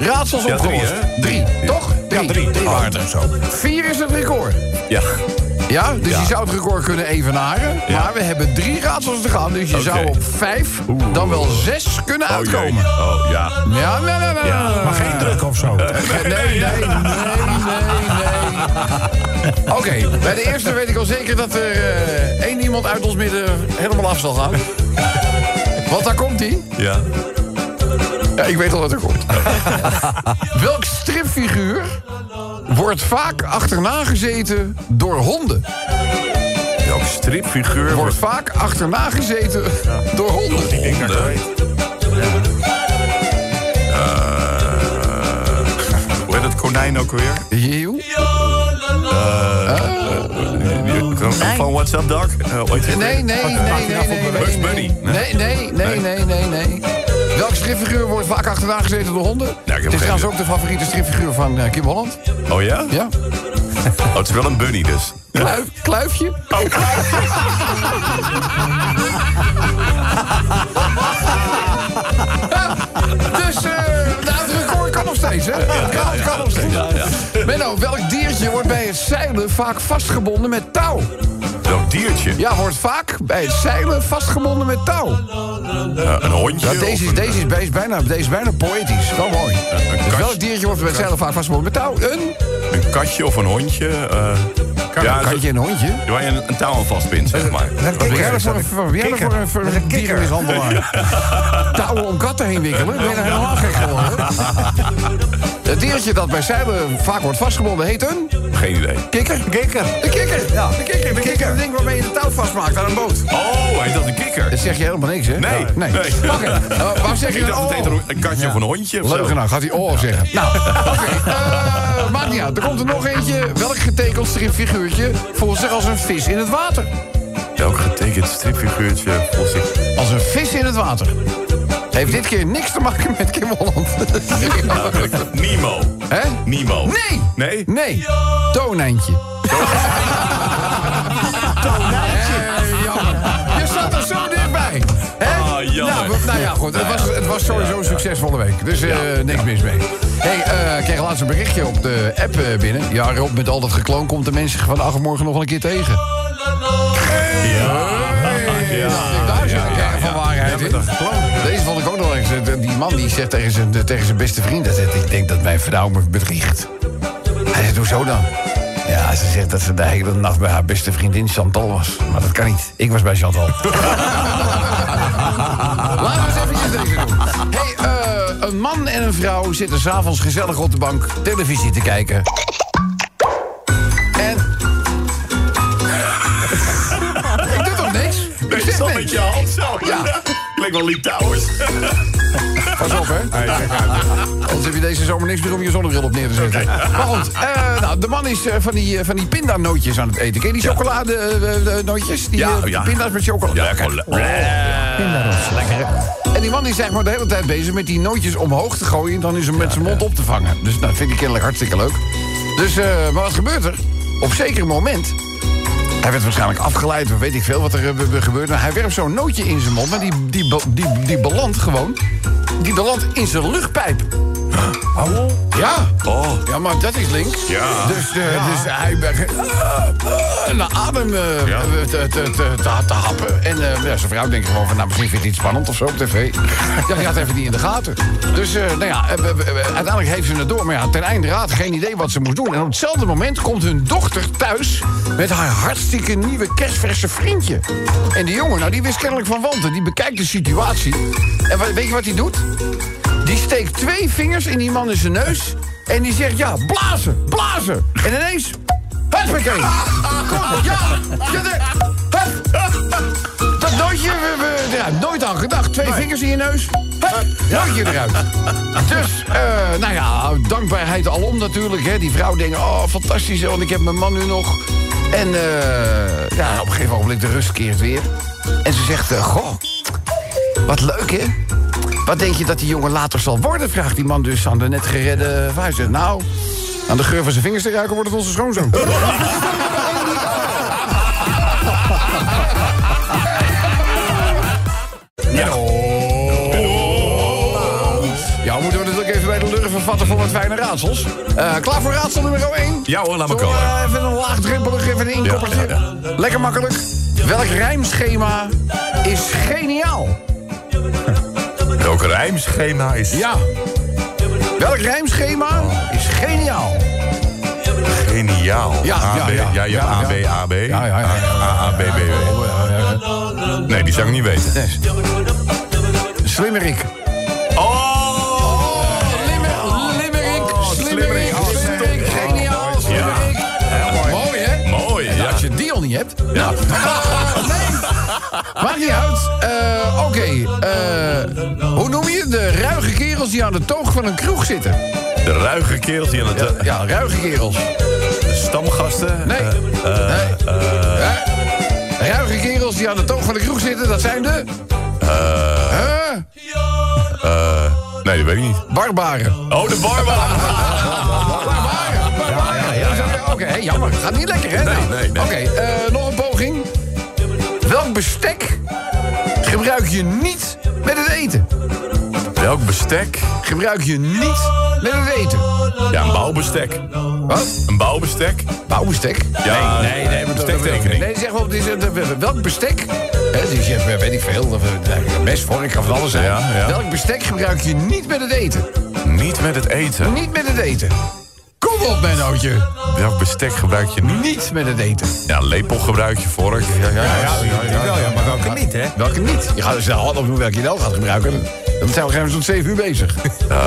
S2: raadsels opgelost. Drie, toch? Drie.
S3: Ja, drie. Drie waren er zo.
S2: Vier is het record.
S3: Ja.
S2: Ja, dus je zou het record kunnen evenaren.
S3: Ja.
S2: Maar we hebben drie raadsels te gaan. Dus je zou op vijf dan wel zes kunnen
S3: Oh, jee.
S2: uitkomen.
S3: Oh, ja.
S2: Ja, nee, nee, nee.
S3: Ja.
S2: nee,
S4: Maar geen druk of zo.
S2: Nee, nee, nee, nee, nee. Oké, bij de eerste weet ik al zeker dat er eh, één iemand uit ons midden helemaal af zal gaan. Want daar komt hij.
S3: Ja.
S2: Ja, ik weet al wat er komt. Welk stripfiguur wordt vaak achterna gezeten door honden?
S3: Welk stripfiguur
S2: Wordt
S3: wordt
S2: vaak achterna gezeten door honden.
S3: honden? Eh, Hoe heet het konijn ook weer?
S2: Jeeuw.
S3: Van What's Up Dog? Eh, ooit
S2: Nee, nee, nee, nee, nee, nee. Nee, nee, nee, nee, nee, nee. Welk stripfiguur wordt vaak achterna gezeten door honden?
S3: ik heb
S2: het is trouwens ook de favoriete stripfiguur van eh, Kim Holland.
S3: Oh ja?
S2: Ja.
S3: Oh, het is wel een bunny dus.
S2: Kluif, kluifje. dus eh steeds, hè? Het kan, het kan nog steeds. Menno, welk diertje wordt bij het zeilen vaak vastgebonden met touw?
S3: Welk diertje?
S2: Ja, wordt vaak bij het zeilen vastgebonden met touw.
S3: Eh, een hondje?
S2: Ja, deze, is, deze, is, deze, bijna, deze is bijna poëtisch. Wel mooi.
S3: een,
S2: Dus welk diertje wordt bij het zeilen vaak vastgebonden met touw? Een,
S3: een katje of een hondje. Eh ja,
S2: een katje en een hondje.
S3: Waar je een, een touw aan vastbindt, zeg maar.
S2: Wat ben jij nou voor een- voor- nou voor een- voor een dierenmishandelaar? Touwen om katten heen wikkelen? Ben je nou helemaal gek geworden? Het diertje dat bij zeilen vaak wordt vastgebonden heet een...
S3: Geen idee.
S2: Kikker? Kikker. De kikker. Ja. De kikker. De kikker. Het ding waarmee je de touw vastmaakt aan een boot.
S3: Oh, heet dat een kikker?
S2: Dat zeg je helemaal niks, hè?
S3: Nee,
S2: Nee.
S3: nee.
S2: Oké. Eh, waarom zeg je
S3: meteen
S2: oh?
S3: een katje of een hondje of zo.
S2: Leugenaar, gaat hij oh zeggen. Nou, oké. eh, maakt niet uit. Er komt er nog eentje. Welk getekend stripfiguurtje voelt zich als een vis in het water?
S3: Welk getekend stripfiguurtje voelt zich...
S2: Als een vis in het water. Heeft dit keer niks te maken met Kim Holland.
S3: Nemo.
S2: Hè?
S3: Nemo.
S2: Nee!
S3: Nee?
S2: Nee. Toonijntje. Toonijntje. Je zat er zo dichtbij. Hè?
S3: Ah, jammer.
S2: Nou, nou ja, goed. Het was, het was sowieso een succesvolle week. Dus eh, niks mis mee. Hey, eh, ik kreeg laatst een berichtje op de app eh, binnen. Ja, Rob, met al dat gekloon komt de mensen van ach, morgen nog wel een keer tegen. Hey, dacht ik, Daar zit een kern van waarheid in. Deze vond ik ook nog eens. eh, Die man die zegt tegen zijn, tegen zijn beste vriend... dat ik denk dat mijn vrouw me bedriegt. Hij zegt, hoezo dan? Ja, ze zegt dat ze de hele nacht bij haar beste vriendin Chantal was. Maar dat kan niet. Ik was bij Chantal. Laten we eens eventjes deze doen. Een man en een vrouw zitten s'avonds gezellig op de bank televisie te kijken. En... Ik doe toch niks? Ik niks.
S3: met je hand zo.
S2: Ja.
S3: Klinkt wel Lee Towers.
S2: Pas op, hè? Anders heb je deze zomer niks meer om je zonnebril op neer te zetten. Maar goed, eh, nou, de man is eh, van die, eh, van die pindanootjes aan het eten. Ken je die chocolade-nootjes? die,
S3: Ja, ja.
S2: pinda's met chocolade.
S3: Ja,
S2: Lekker. lekker. hè? En die man is zeg maar de hele tijd bezig met die nootjes omhoog te gooien... en dan in zijn met zijn mond op te vangen. Dus dat vind ik kennelijk hartstikke leuk. Dus, eh, maar wat gebeurt er? Op zeker moment... Hij werd waarschijnlijk afgeleid, of weet ik veel wat er gebeurt. Maar hij werpt zo'n nootje in zijn mond, maar die, die, die, die belandt gewoon... Die belandt in zijn luchtpijp. Ja.
S3: Oh.
S2: Ja, maar dat is links.
S3: Ja.
S2: Dus, eh, dus hij begint naar adem eh,
S3: Ja.
S2: te, te, te, te, te happen. En eh, ja, zijn vrouw denkt gewoon van, nou, misschien vindt hij het spannend of zo op tv. ja, die had even niet in de gaten. Dus, eh, nou ja, eh, eh, eh, uiteindelijk heeft ze het door. Maar ja, ten einde raad, geen idee wat ze moest doen. En op hetzelfde moment komt hun dochter thuis... met haar hartstikke nieuwe kerstverse vriendje. En die jongen, nou, die wist kennelijk van wanten. Die bekijkt de situatie. En weet je wat hij doet? Die steekt twee vingers in die man in zijn neus. En die zegt, ja, blazen, blazen. En ineens, huppakee. Kom, ja, ja, de. Dat nootje, we, we, ja, nooit aan gedacht. Twee vingers in je neus, hup, nootje eruit. Dus, eh, nou ja, dankbaarheid alom natuurlijk. Hè. Die vrouw denkt, oh, fantastisch, want ik heb mijn man nu nog. En eh, ja, op een gegeven ogenblik de rust keert weer. En ze zegt, eh, goh, wat leuk, hè? Wat denk je dat die jongen later zal worden? Vraagt die man dus aan de net geredde zegt, nou, aan de geur van zijn vingers te ruiken wordt het onze schoonzoon. Ja. Ja, moeten we natuurlijk even bij de lurven vatten voor wat fijne raadsels. Eh, klaar voor raadsel nummer 1?
S3: Ja hoor, laat me komen.
S2: even een laagdrempelig, even een inkoppertje.
S3: Ja,
S2: Lekker makkelijk. Welk rijmschema is geniaal?
S3: Welk rijmschema is
S2: Ja. Welk rijmschema is geniaal?
S3: geniaal?
S2: Ja,
S3: A,
S2: ja,
S3: B,
S2: ja.
S3: ja, je hebt
S2: ja.
S3: A, B, A, B.
S2: Ja, ja, ja, ja.
S3: A, A, B, B, B. Nee, die zou ik niet weten.
S2: Yes. Slimmerik.
S3: Oh!
S2: Limmer- Limmerik. Slimmerik. Slimmerik. Geniaal. Slimmerik. Mooi, hè?
S3: Mooi, ja.
S2: Als je die al niet hebt. Ja. nee. Maakt niet uit. Eh, Oké. eh, hoe noem je de ruige kerels die aan de toog van een kroeg zitten?
S3: De ruige kerels die aan het... eh,
S2: Ja, ruige kerels.
S3: de stamgasten.
S2: Nee.
S3: Eh,
S2: nee. Hè? Ruige kerels die aan de toog van de kroeg zitten, dat zijn de... Huh?
S3: eh, nee, dat weet ik niet.
S2: Barbaren.
S3: Oh, de barbaren.
S2: Oké, jammer. Gaat niet lekker, hè?
S3: Nee, nee, nee.
S2: Oké, nog bestek gebruik je niet met het eten?
S3: Welk bestek?
S2: Gebruik je niet met het eten?
S3: Ja, een bouwbestek.
S2: Wat?
S3: Een bouwbestek?
S2: Bouwbestek?
S3: Ja,
S2: nee, nee, nee.
S3: bestektekening.
S2: Nee, zeg wel, het is, welk bestek? Hè, dus je eh, weet ik veel, of, een mes, vork of alles. hè.
S3: Ja, ja.
S2: Welk bestek gebruik je niet met het eten?
S3: Niet met het eten.
S2: Niet met het eten. Op, Mennootje.
S3: Welk bestek gebruik je niet?
S2: Met het eten.
S3: Ja, lepel gebruik je, vork.
S2: Ja, ja, ja.
S4: Ja, maar welke niet, hè?
S2: Welke niet? Je gaat er snel hand op doen welke je wel gaat gebruiken. Dan zijn we geen tot 7 uur bezig.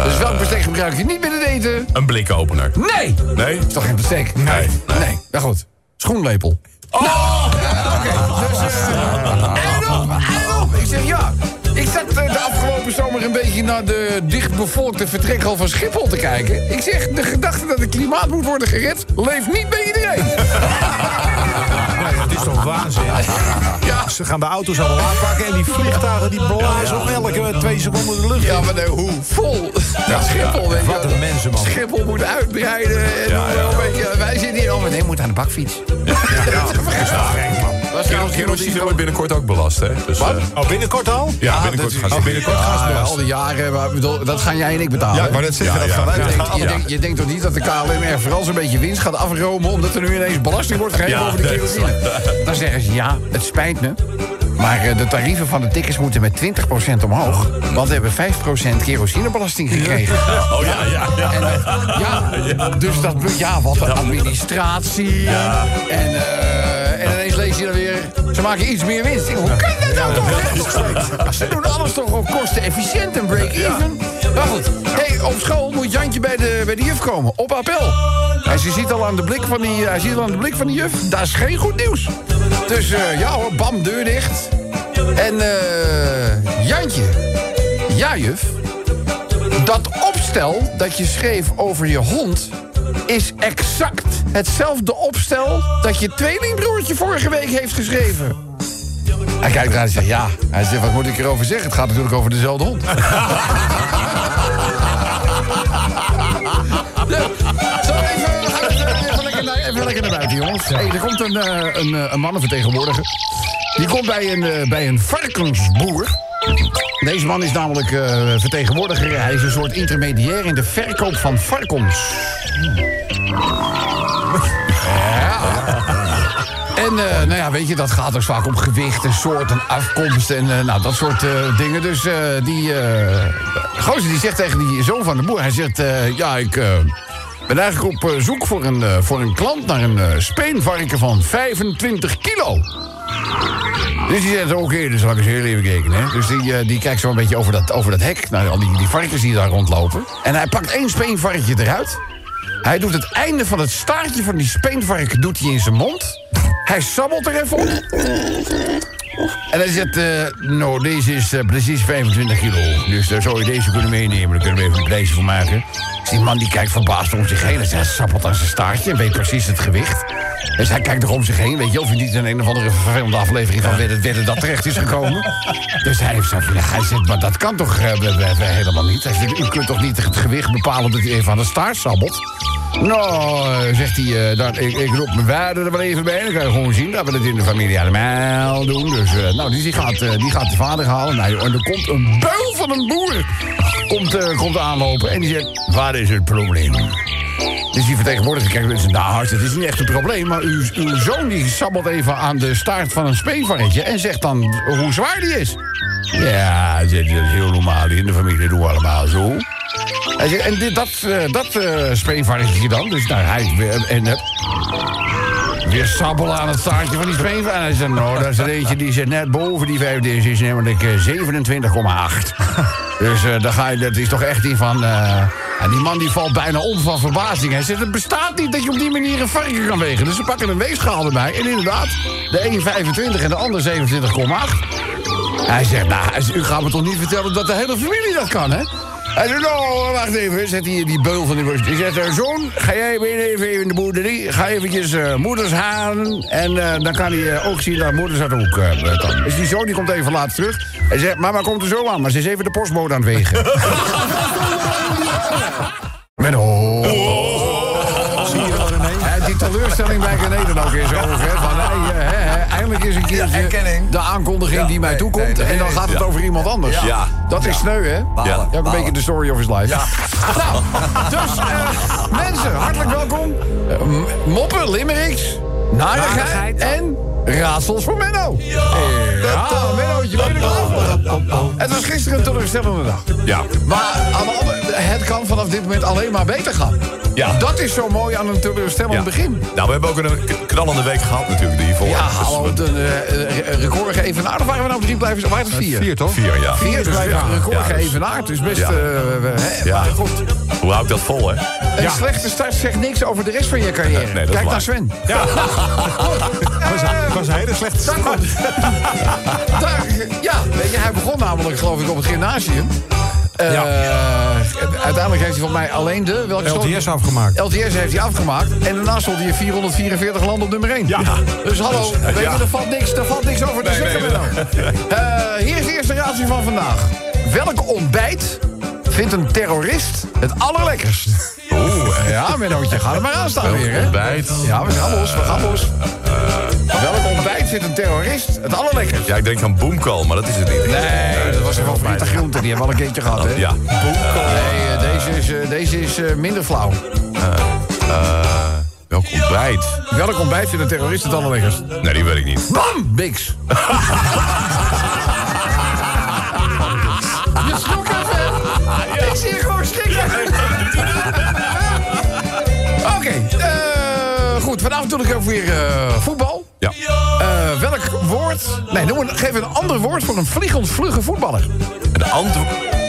S2: Dus welk bestek gebruik je niet met het eten?
S3: Een blikopener.
S2: Nee!
S3: Nee?
S2: is toch geen bestek?
S3: Nee.
S2: Nee. Ja, goed. Schoenlepel. Oh! Een beetje naar de dichtbevolkte vertrekhal van Schiphol te kijken. Ik zeg, de gedachte dat het klimaat moet worden gered, leeft niet bij iedereen.
S4: Dat is toch waanzin?
S2: Ja.
S4: Ze gaan de auto's allemaal aanpakken en die vliegtuigen die blazen nog elke twee seconden de lucht.
S2: Ja, maar nee, hoe vol? Ja, Schiphol, weet je
S4: Wat een mensen, man.
S2: Schiphol moet uitbreiden. En
S3: Ja, ja.
S2: een beetje, wij zitten hier al met, nee, moet aan de bakfiets. Dat is
S3: Kerosine wordt binnenkort ook belast, hè? Dus,
S2: Wat?
S3: eh,
S4: Oh, binnenkort al?
S3: ja, binnenkort
S2: dat-
S3: gaan ze...
S4: Oh, binnenkort gaan ze
S2: Ja,
S4: belast.
S2: al die jaren, maar bedoel, dat gaan jij en ik betalen.
S1: Ja, wou net zeggen,
S3: Ja,
S1: dat
S3: ja.
S1: gaan wij
S2: Je denkt,
S1: betalen.
S2: je, denkt, je denkt toch niet dat de KLM er vooral zo'n beetje winst gaat afromen... omdat er nu ineens belasting wordt gegeven
S3: Ja,
S2: over de kerosine? Dan zeggen ze, ja, het spijt me... maar eh, de tarieven van de tickets moeten met 20% omhoog... want we hebben 5% kerosinebelasting gekregen.
S3: Oh ja, ja, ja.
S2: En, eh, ja, dus dat, ja, wat een administratie. En, eh, en dan weer, ze maken iets meer winst. Ik Hoe kan dat nou toch? Ze doen alles toch op kosten efficiënt en break-even. Maar goed, hey, op school moet Jantje bij de, bij de juf komen, op appel. Hij ziet al aan de blik van die, hij ziet al aan de blik van die juf, dat is geen goed nieuws. Dus eh, ja hoor, bam, deur dicht. En eh Jantje, ja juf, dat opstel dat je schreef over je hond... is exact hetzelfde opstel dat je tweelingbroertje vorige week heeft geschreven. Hij kijkt eruit en zegt ja. Hij zegt, wat moet ik erover zeggen? Het gaat natuurlijk over dezelfde hond. Zo, even, lekker naar, buiten, jongens. Hey, er komt een, eh, een, eh, een mannenvertegenwoordiger. Die komt bij een, eh, bij een varkensboer. Deze man is namelijk vertegenwoordiger. Hij is een soort intermediair in de verkoop van varkens. En eh, nou ja, weet je, dat gaat dus vaak om gewicht en soort en afkomst en eh, nou, dat soort eh, dingen. Dus die gozer die zegt tegen die zoon van de boer... hij zegt, ja, ik ben eigenlijk op zoek voor een, voor een klant... naar een speenvarken van 25 kilo. Dus die zegt, oké, dus zal ik eens heel even kijken. Hè? Dus die, die kijkt zo een beetje over dat, over dat hek... naar al die, die varkens die daar rondlopen. En hij pakt één speenvarkentje eruit... Hij doet het einde van het staartje van die speenvarken doet hij in zijn mond. Hij sabbelt er even op. En hij zegt, eh, nou, deze is eh, precies 25 kilo. Dus daar zou je deze kunnen meenemen. Daar kunnen we even een prijsje voor maken. Dus die man die kijkt verbaasd om zich heen. En hij sabbelt aan zijn staartje en weet precies het gewicht. Dus hij kijkt er om zich heen. Weet je, of hij niet in een of andere vervelende aflevering van Wedden, dat terecht is gekomen. Dus hij heeft zo van, hij zegt, maar dat kan toch eh, helemaal niet. Hij zegt, u kunt toch niet het gewicht bepalen dat hij even aan de staart sabbelt? Nou, zegt hij, eh, dat, ik, ik roep mijn vader er wel even bij. Dan kan je gewoon zien dat we het in de familie allemaal doen. Dus, eh, nou, die gaat, eh, die gaat de vader halen. Nou, en er komt een beul van een boer. Komt, komt aanlopen en die zegt, waar is het probleem? Dus die vertegenwoordiger kijkt zijn nou, hart, het is niet echt een probleem... maar uw, uw zoon die sabbelt even aan de staart van een speenvarkentje... en zegt dan hoe zwaar die is. Ja, dat is heel normaal. In de familie doen we allemaal zo. En dit, dat, eh, dat eh speenvarkentje dan, dus nou, hij weer... En, eh, weer sabbelen aan het staartje van die speenvarkentje. Nou, dat is er eentje die zit net boven die vijf. Deze is namelijk eh, 27,8. Dus dan ga je, dat is toch echt die van... en die man die valt bijna om van verbazing. Hij zegt, het bestaat niet dat je op die manier een varken kan wegen. Dus ze pakken een weegschaal erbij. En inderdaad, de een 25 en de ander 27,8. Hij zegt, nou, u gaat me toch niet vertellen dat de hele familie dat kan, hè? Hij zegt, nou, wacht even, zet hij die beul van die borst. Die zegt, eh, zoon, ga jij weer even in de boerderie. Ga eventjes eh, moeders halen. En eh, dan kan hij ook zien dat moeders dat ook kan. Dus die zoon die komt even later terug. Hij zegt, mama komt er zo aan, maar ze is even de postbode aan het wegen. Met oh.
S4: Zie je wel, René?
S2: Die teleurstelling bij René dan ook in zijn ogen. hè, Van, hey, hè, hè, eindelijk is een keertje de aankondiging die mij toekomt.
S6: nee, nee,
S2: en dan gaat het
S3: ja.
S2: over iemand anders.
S3: Ja.
S2: Dat is sneu, hè?
S3: Ja.
S2: Ja, ook een beetje de story of his life. Nou, dus eh, mensen, hartelijk welkom. M- moppen, limericks, narigheid
S6: Narigheid.
S2: en Raadsels voor Menno. Ja, Mennootje, ben je er klaar voor? Het was gisteren een teleurstellende dag.
S3: Ja.
S2: Maar de het kan vanaf dit moment alleen maar beter gaan.
S3: Ja.
S2: Dat is zo mooi aan een teleurstellend
S3: ja.
S2: begin.
S3: Nou, we hebben ook een knallende week gehad natuurlijk, die voor.
S2: Ja,
S3: Dus
S2: hallo,
S3: we-
S2: een uh, record geëvenaard. Of waren we nou drie blijven? Het vier?
S1: Vier, toch?
S3: Vier, ja.
S2: Vier, dus
S1: blijven
S2: een record
S3: Ja, dus-
S2: geëvenaard. Dus best,
S3: Ja.
S2: eh,
S3: Ja.
S2: maar goed.
S3: Hoe hou ik dat vol, hè?
S2: Een slechte start zegt niks over de rest van je carrière.
S3: Nee,
S2: Kijk
S3: waar.
S2: naar Sven.
S4: Ja. was, was een hele slechte start.
S2: Daar, ja, weet je, hij begon namelijk geloof ik op het gymnasium. Eh, Uiteindelijk heeft hij van mij alleen de... Welke stond-
S4: LTS afgemaakt.
S2: LTS heeft hij afgemaakt. En daarna stond hij in 444 landen op nummer 1.
S4: Ja.
S2: Dus hallo, weet je,
S3: ja.
S2: er valt niks, er valt niks over te
S3: Nee,
S2: zeggen.
S3: nee.
S2: Eh, hier is de eerste raadsel van vandaag. Welk ontbijt vindt een terrorist het allerlekkerst? Oeh, ja, Mennootje, ga er maar aan staan weer, hè?
S3: Ontbijt.
S2: Ja, we gaan los, we gaan los. Welk ontbijt vindt een terrorist het allerlekkerst?
S3: Ja, ik denk aan boomkool, maar dat is het niet.
S2: Nee, dat was een favoriete groente. Die hebben we al een keertje gehad, hè?
S3: Ja.
S2: Nee, eh, deze is, eh, deze is eh, minder flauw.
S3: Eh, welk ontbijt?
S2: Welk ontbijt vindt een terrorist het allerlekkerst?
S3: Nee, die weet ik niet.
S2: Bam! Bix. Je schrok even. Ik zie je gewoon schrikken. Oké, goed. Vanavond natuurlijk ook weer voetbal.
S3: Ja.
S2: Eh, welk woord... Nee, noem een, geef een ander woord voor een vliegend vlugge voetballer.
S3: De antwoord.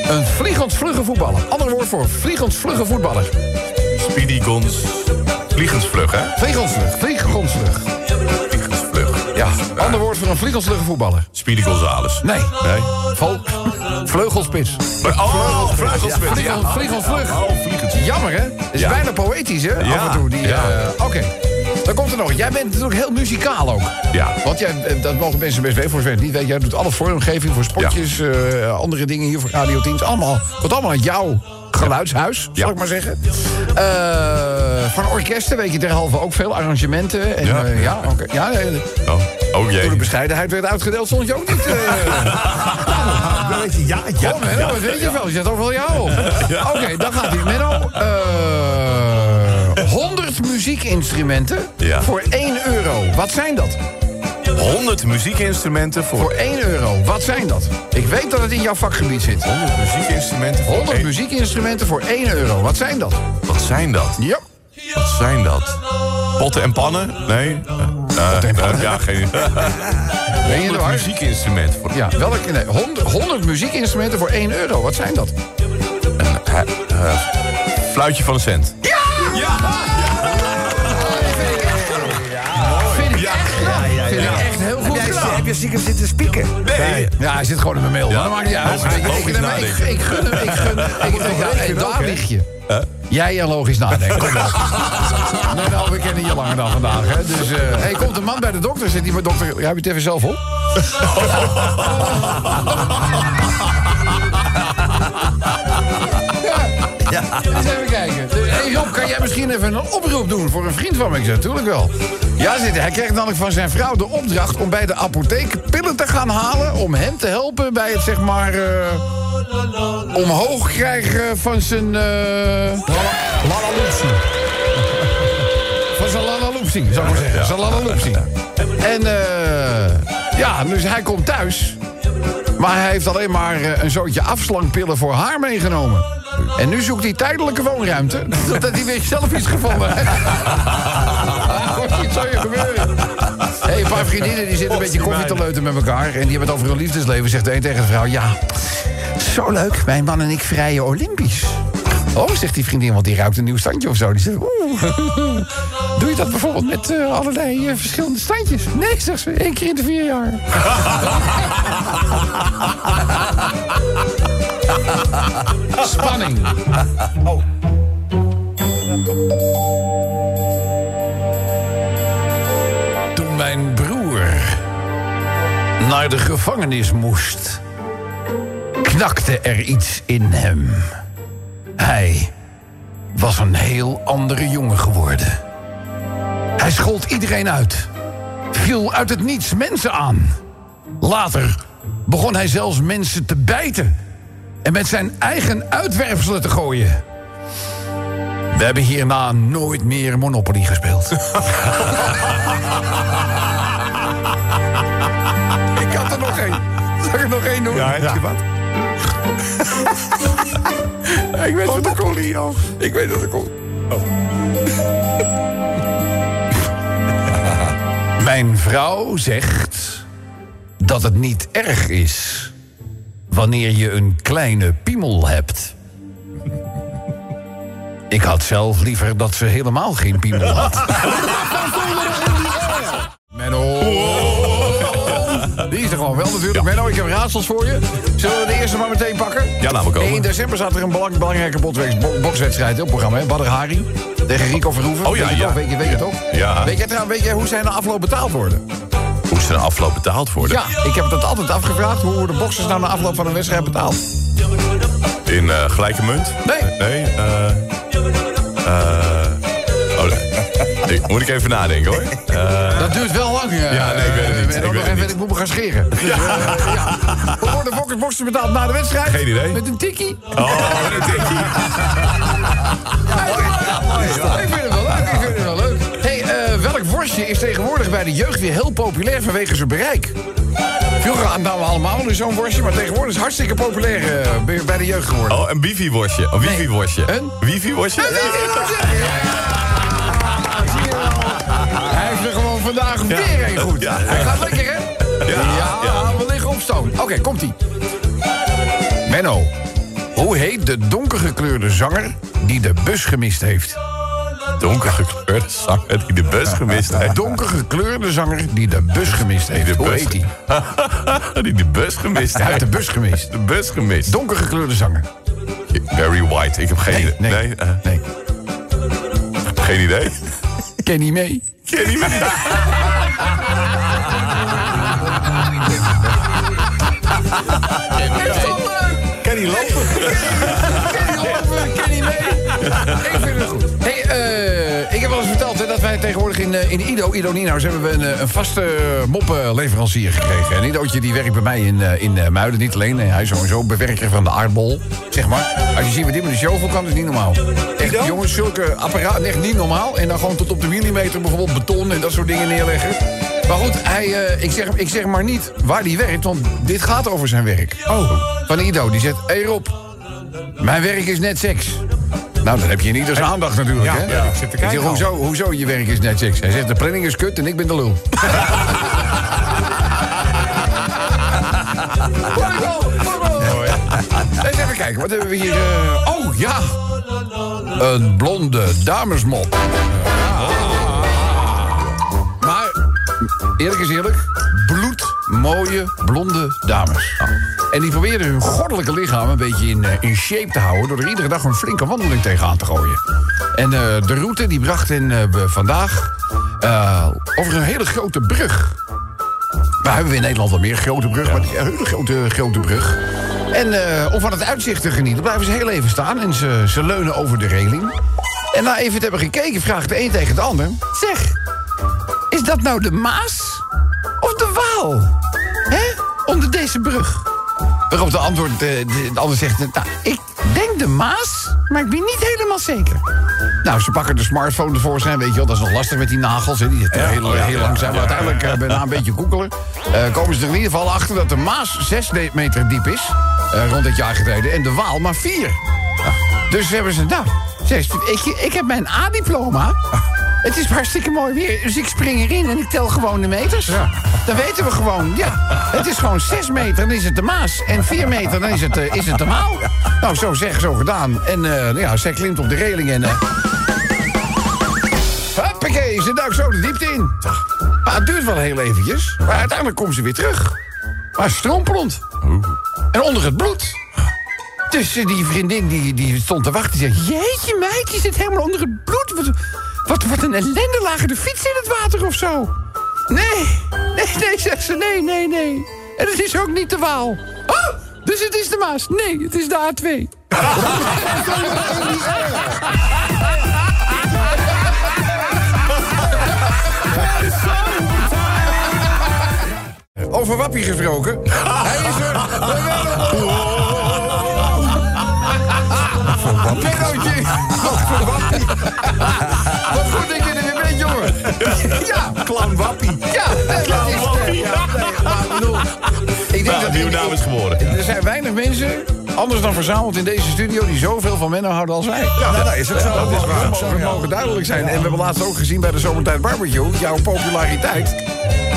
S2: Een vliegend vlugge voetballer. Ander woord voor vliegend vlugge voetballer.
S3: Speedy Gons. Vliegensvlug, hè?
S2: Vliegensvlug, vliegensvlug.
S3: Vliegensvlug.
S2: Ja, ander woord voor een vliegend vlugge voetballer.
S3: Speedy Gonzales.
S2: Nee.
S3: Nee?
S2: Vol, vleugelspits.
S3: Maar, oh, vleugelsvlug.
S2: Vliegend, vliegend vlug.
S3: Oh, vliegensvlug.
S2: Jammer, hè? Is
S3: Ja.
S2: bijna poëtisch, hè?
S3: Ja,
S2: Af en toe. Die,
S3: ja.
S2: eh, Oké. Dan komt er nog. Jij bent natuurlijk heel muzikaal ook.
S3: Ja.
S2: Want jij, eh, dat mogen mensen best weten voor zover niet weet. Jij doet alle vormgeving voor spotjes, eh, andere dingen hier voor Radio 10. Allemaal, komt allemaal jouw geluidshuis, zal
S3: Ja.
S2: ik maar zeggen. Eh, van orkesten weet je derhalve ook veel arrangementen. En,
S3: Ja.
S2: ja, ja, oké. ja
S3: Oh, oh
S2: toen
S3: jee.
S2: de bescheidenheid werd uitgedeeld, stond je ook niet. eh,
S4: Weet je, ja, ja.
S2: Kom, Menno, wat weet je wel? Je zet overal jou op. Oké, dan gaat hij. Menno, eh 100 muziekinstrumenten
S3: Ja.
S2: voor 1 euro. Wat zijn dat?
S3: 100 muziekinstrumenten voor
S2: Voor 1 euro. Wat zijn dat? Ik weet dat het in jouw vakgebied zit.
S3: 100 muziekinstrumenten voor
S2: 100
S3: één-
S2: muziekinstrumenten voor 1 euro. Wat zijn dat?
S3: Wat zijn dat?
S2: Ja.
S3: Wat zijn dat? Potten en pannen? Nee? Eh, eh, ja, geen
S2: Ben je er
S3: 100
S2: waar?
S3: muziekinstrumenten voor
S2: Ja, welke? Nee, 100, 100 muziekinstrumenten voor 1 euro. Wat zijn dat?
S3: Eh, eh, fluitje van een cent.
S2: Vind
S6: je stiekem zitten spieken?
S3: Nee.
S2: Ja, hij zit gewoon in mijn mail.
S3: Ja.
S2: Dat maakt niet uit.
S3: Logisch-
S2: ik-
S3: logisch
S2: ik- ik-. Ik gun hem, ik gun hem. Ik, ik, ja, daar lig je. Jij en logisch nadenken. Kom op. Nee, nou, we kennen je langer dan vandaag. Hè? Dus, eh hey, komt een man bij de dokter. Zit hij met dokter... Ja, heb je het even zelf op? Ja. Eens even kijken. Rob, kan jij misschien even een oproep doen voor een vriend van me? Ik zeg, natuurlijk wel. Ja, hij. Kreeg namelijk van zijn vrouw de opdracht om bij de apotheek pillen te gaan halen... om hem te helpen bij het, zeg maar... eh, omhoog krijgen van zijn... eh
S4: Lalaloopsie.
S2: van zijn lalaloopsie, zou ik maar zeggen. Zijn lalaloopsie. En eh, ja, dus hij komt thuis. Maar hij heeft alleen maar eh, een zootje afslankpillen voor haar meegenomen. En nu zoekt hij tijdelijke woonruimte. Totdat hij weer zelf iets gevonden heeft. Wat zou je gebeuren? Hey, een paar vriendinnen die zitten een beetje koffie te leuten met elkaar. En die hebben het over hun liefdesleven. Zegt de een tegen de vrouw... Ja, zo leuk. Mijn man en ik vrijen olympisch. Oh, zegt die vriendin, want die ruikt een nieuw standje of zo. Die zegt, oeh, doe je dat bijvoorbeeld met eh, allerlei eh, verschillende standjes? Nee, zegt ze, één keer in de vier jaar. Spanning. Toen mijn broer naar de gevangenis moest, knakte er iets in hem. Hij was een heel andere jongen geworden. Hij schold iedereen uit. Viel uit het niets mensen aan. Later begon hij zelfs mensen te bijten. En met zijn eigen uitwerpselen te gooien. We hebben hierna nooit meer Monopoly gespeeld. Ik had er nog één. Zag ik er nog één doen?
S4: Ja, heb je wat?
S2: ik weet wat er komt. Ik weet wat er komt. Mijn vrouw zegt dat het niet erg is wanneer je een kleine piemel hebt. Ik had zelf liever dat ze helemaal geen piemel had. wel natuurlijk. Menno, ik heb raadsels voor je. Zullen we de eerste maar meteen pakken?
S3: Ja, laten we komen.
S2: 1 december staat er een belang- belangrijke bokswedstrijd op het programma. hè? Badr Hari tegen Rico Verhoeven.
S3: Oh ja,
S2: weet je
S3: ja.
S2: toch? Weet je, weet je toch?
S3: Ja.
S2: Weet jij trouwens, weet jij hoe zij na afloop betaald worden?
S3: Hoe ze de afloop betaald worden?
S2: Ja, ik heb dat altijd afgevraagd. Hoe worden boxers nou na afloop van een wedstrijd betaald?
S3: In eh, gelijke munt?
S2: Nee.
S3: Nee, eh... eh, nee. Ik- Moet ik even nadenken, hoor. Eh,
S2: Dat duurt wel lang. eh,
S3: Ja, nee, ik weet het niet.
S2: En
S3: Ik weet het niet.
S2: ik moet me gaan scheren. Dus, ja. ja. Hoe worden boxers betaald na de wedstrijd?
S3: Geen idee.
S2: Met een tikkie.
S3: oh, dat denk ik.
S2: Ik vind het wel leuk. Ik vind het wel leuk. Hey, eh, welk worstje is tegenwoordig bij de jeugd weer heel populair vanwege zijn bereik? Vroeger namen we allemaal dus zo'n worstje, maar tegenwoordig is het hartstikke populair eh, bij- de jeugd geworden.
S3: Oh, een wifi-worstje. Een wifi-worstje.
S2: Een?
S3: Wifi-worstje?
S2: Vandaag weer een goed. Hij gaat lekker, hè? Ja, we liggen op stoom. Oké, komt-ie. Menno, hoe heet de donkergekleurde zanger die de bus gemist heeft?
S3: Donkergekleurde zanger die de bus gemist heeft.
S2: Donkergekleurde zanger die de bus gemist heeft.
S3: de
S2: Hoe
S3: bus-
S2: heet die?
S3: die de bus gemist
S2: Hij heeft
S3: heeft.
S2: de bus gemist.
S3: De bus gemist.
S2: Donkergekleurde zanger.
S3: Barry White. Ik heb geen idee.
S2: nee, nee.
S3: eh,
S2: nee.
S3: geen idee.
S2: Ken niet mee?
S3: Ken niet meer.
S4: Kan niet lopen.
S2: Ken niet lopen, ken niet mee. Ik vind het goed. In, eh, in Ido, Ido Nino's, hebben we een, eh, een vaste uh, moppenleverancier gekregen. En Idootje die werkt bij mij in, eh, in eh, Muiden, niet alleen. eh, hij is sowieso bewerker van de aardbol, zeg maar. Als je ziet wat die met de show voor kan, is niet normaal. Echt, jongens, zulke apparaten, echt niet normaal. En dan gewoon tot op de millimeter bijvoorbeeld beton en dat soort dingen neerleggen. Maar goed, hij, eh, ik, zeg, ik zeg maar niet waar hij werkt, want dit gaat over zijn werk. Oh. Van Ido, die zegt, hé hey Rob, mijn werk is net seks. Nou, dan heb je in ieders aandacht natuurlijk,
S4: Ja,
S2: hè?
S4: ja, ik zit te kijken
S2: zeg, hoezo, hoezo je werk is net seks? Hij zegt, de planning is kut en ik ben de lul. Eens even kijken, wat hebben we hier? eh, oh, ja. Een blonde damesmop. Maar, eerlijk is eerlijk, bloedmooie blonde dames. En die probeerden hun goddelijke lichaam een beetje in, eh, in shape te houden... door er iedere dag een flinke wandeling tegenaan te gooien. En eh, de route die bracht hen eh, vandaag over een hele grote brug. Maar hebben we in Nederland wel meer grote brug, maar die een hele grote, grote brug. En om van het uitzicht te genieten blijven ze heel even staan... en ze, ze leunen over de reling. En na even te hebben gekeken vraagt de een tegen de ander... Zeg, is dat nou de Maas of de Waal? Hè? Onder deze brug. Waarop de, antwoord, eh, de, de ander zegt... Nou, ik denk de Maas, maar ik ben niet helemaal zeker. Nou, ze pakken de smartphone tevoorschijn, weet je wel. Dat is nog lastig met die nagels, hè. Die zitten heel, heel langzaam. Maar uiteindelijk, eh, na een beetje koekelen... eh, komen ze er in ieder geval achter dat de Maas 6 meter diep is. rond dit jaar geleden. En de Waal maar 4. Dus hebben ze, nou, zes, ik, ik heb mijn A-diploma. Het is hartstikke mooi weer, dus ik spring erin en ik tel gewoon de meters. Dan weten we gewoon, ja. Het is gewoon 6 meter, dan is het de Maas. En 4 meter, dan is het, eh, is het de Maal. Nou, zo zeg, zo gedaan. En eh, ja, zij klimt op de reling en... Huppakee, ze duikt zo de diepte in. Maar het duurt wel heel eventjes. Maar uiteindelijk komt ze weer terug. Maar strompelend. En onder het bloed. Dus die vriendin die, die stond te wachten. Die zei, jeetje meid, je zit helemaal onder het bloed. Wat, wat, wat een ellende, lagen de fiets in het water of zo? Nee, nee, nee, zegt ze, nee, nee, nee. En het is ook niet de Waal. Oh, dus het is de Maas. Nee, het is de A2. Over Wappie gesproken. Hij is er. Mennootje. Wappie.
S3: Nieuwe naam is geboren.
S2: Er zijn weinig mensen, anders dan verzameld in deze studio... die zoveel van Menno houden als wij.
S4: Ja, nou, dat is ook zo.
S2: Dat is waar. Dat mogen, mogen duidelijk zijn. En we hebben laatst ook gezien bij de Zomertijd Barbecue... jouw populariteit,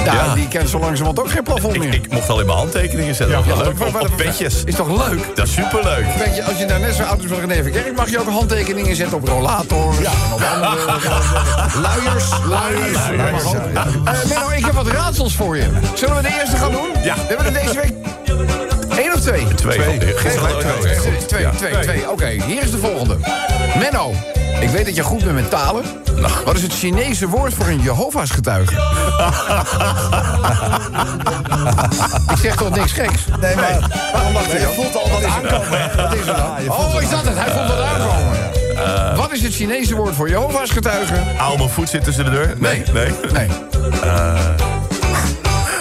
S2: ja,
S3: Ja.
S2: die kent zo langzamerhand ook geen plafond
S3: Ik,
S2: meer.
S3: ik mocht al in mijn handtekeningen zetten.
S2: Ja,
S3: Ja, leuk. Op, op petjes.
S2: Is toch leuk?
S3: Dat is superleuk.
S2: Weet je, als je daar net zo oud is van René Verkerk... mag je ook handtekeningen zetten op rollators. Ja. En op andere...
S4: Luiers. Luiers.
S2: Ook. Eh, Menno, ik heb wat raadsels voor je. Zullen we de eerste gaan doen?
S3: Ja.
S2: We hebben er deze week... Twee?
S3: Twee.
S2: Twee,
S3: twee.
S2: twee, twee. Oké, hier is de volgende. Menno, ik weet dat je goed bent met talen. Wat is het Chinese woord voor een Jehovah's getuige? ik zeg toch niks geks?
S4: Nee, maar waarom wacht je? voelt al wat aankomen. Wat is er dan?
S2: Oh, is dat het? Hij vond het aankomen. Wat is het Chinese woord voor Jehovah's getuige?
S3: Hou mijn voet zit tussen de deur. Nee. Nee.
S2: Nee.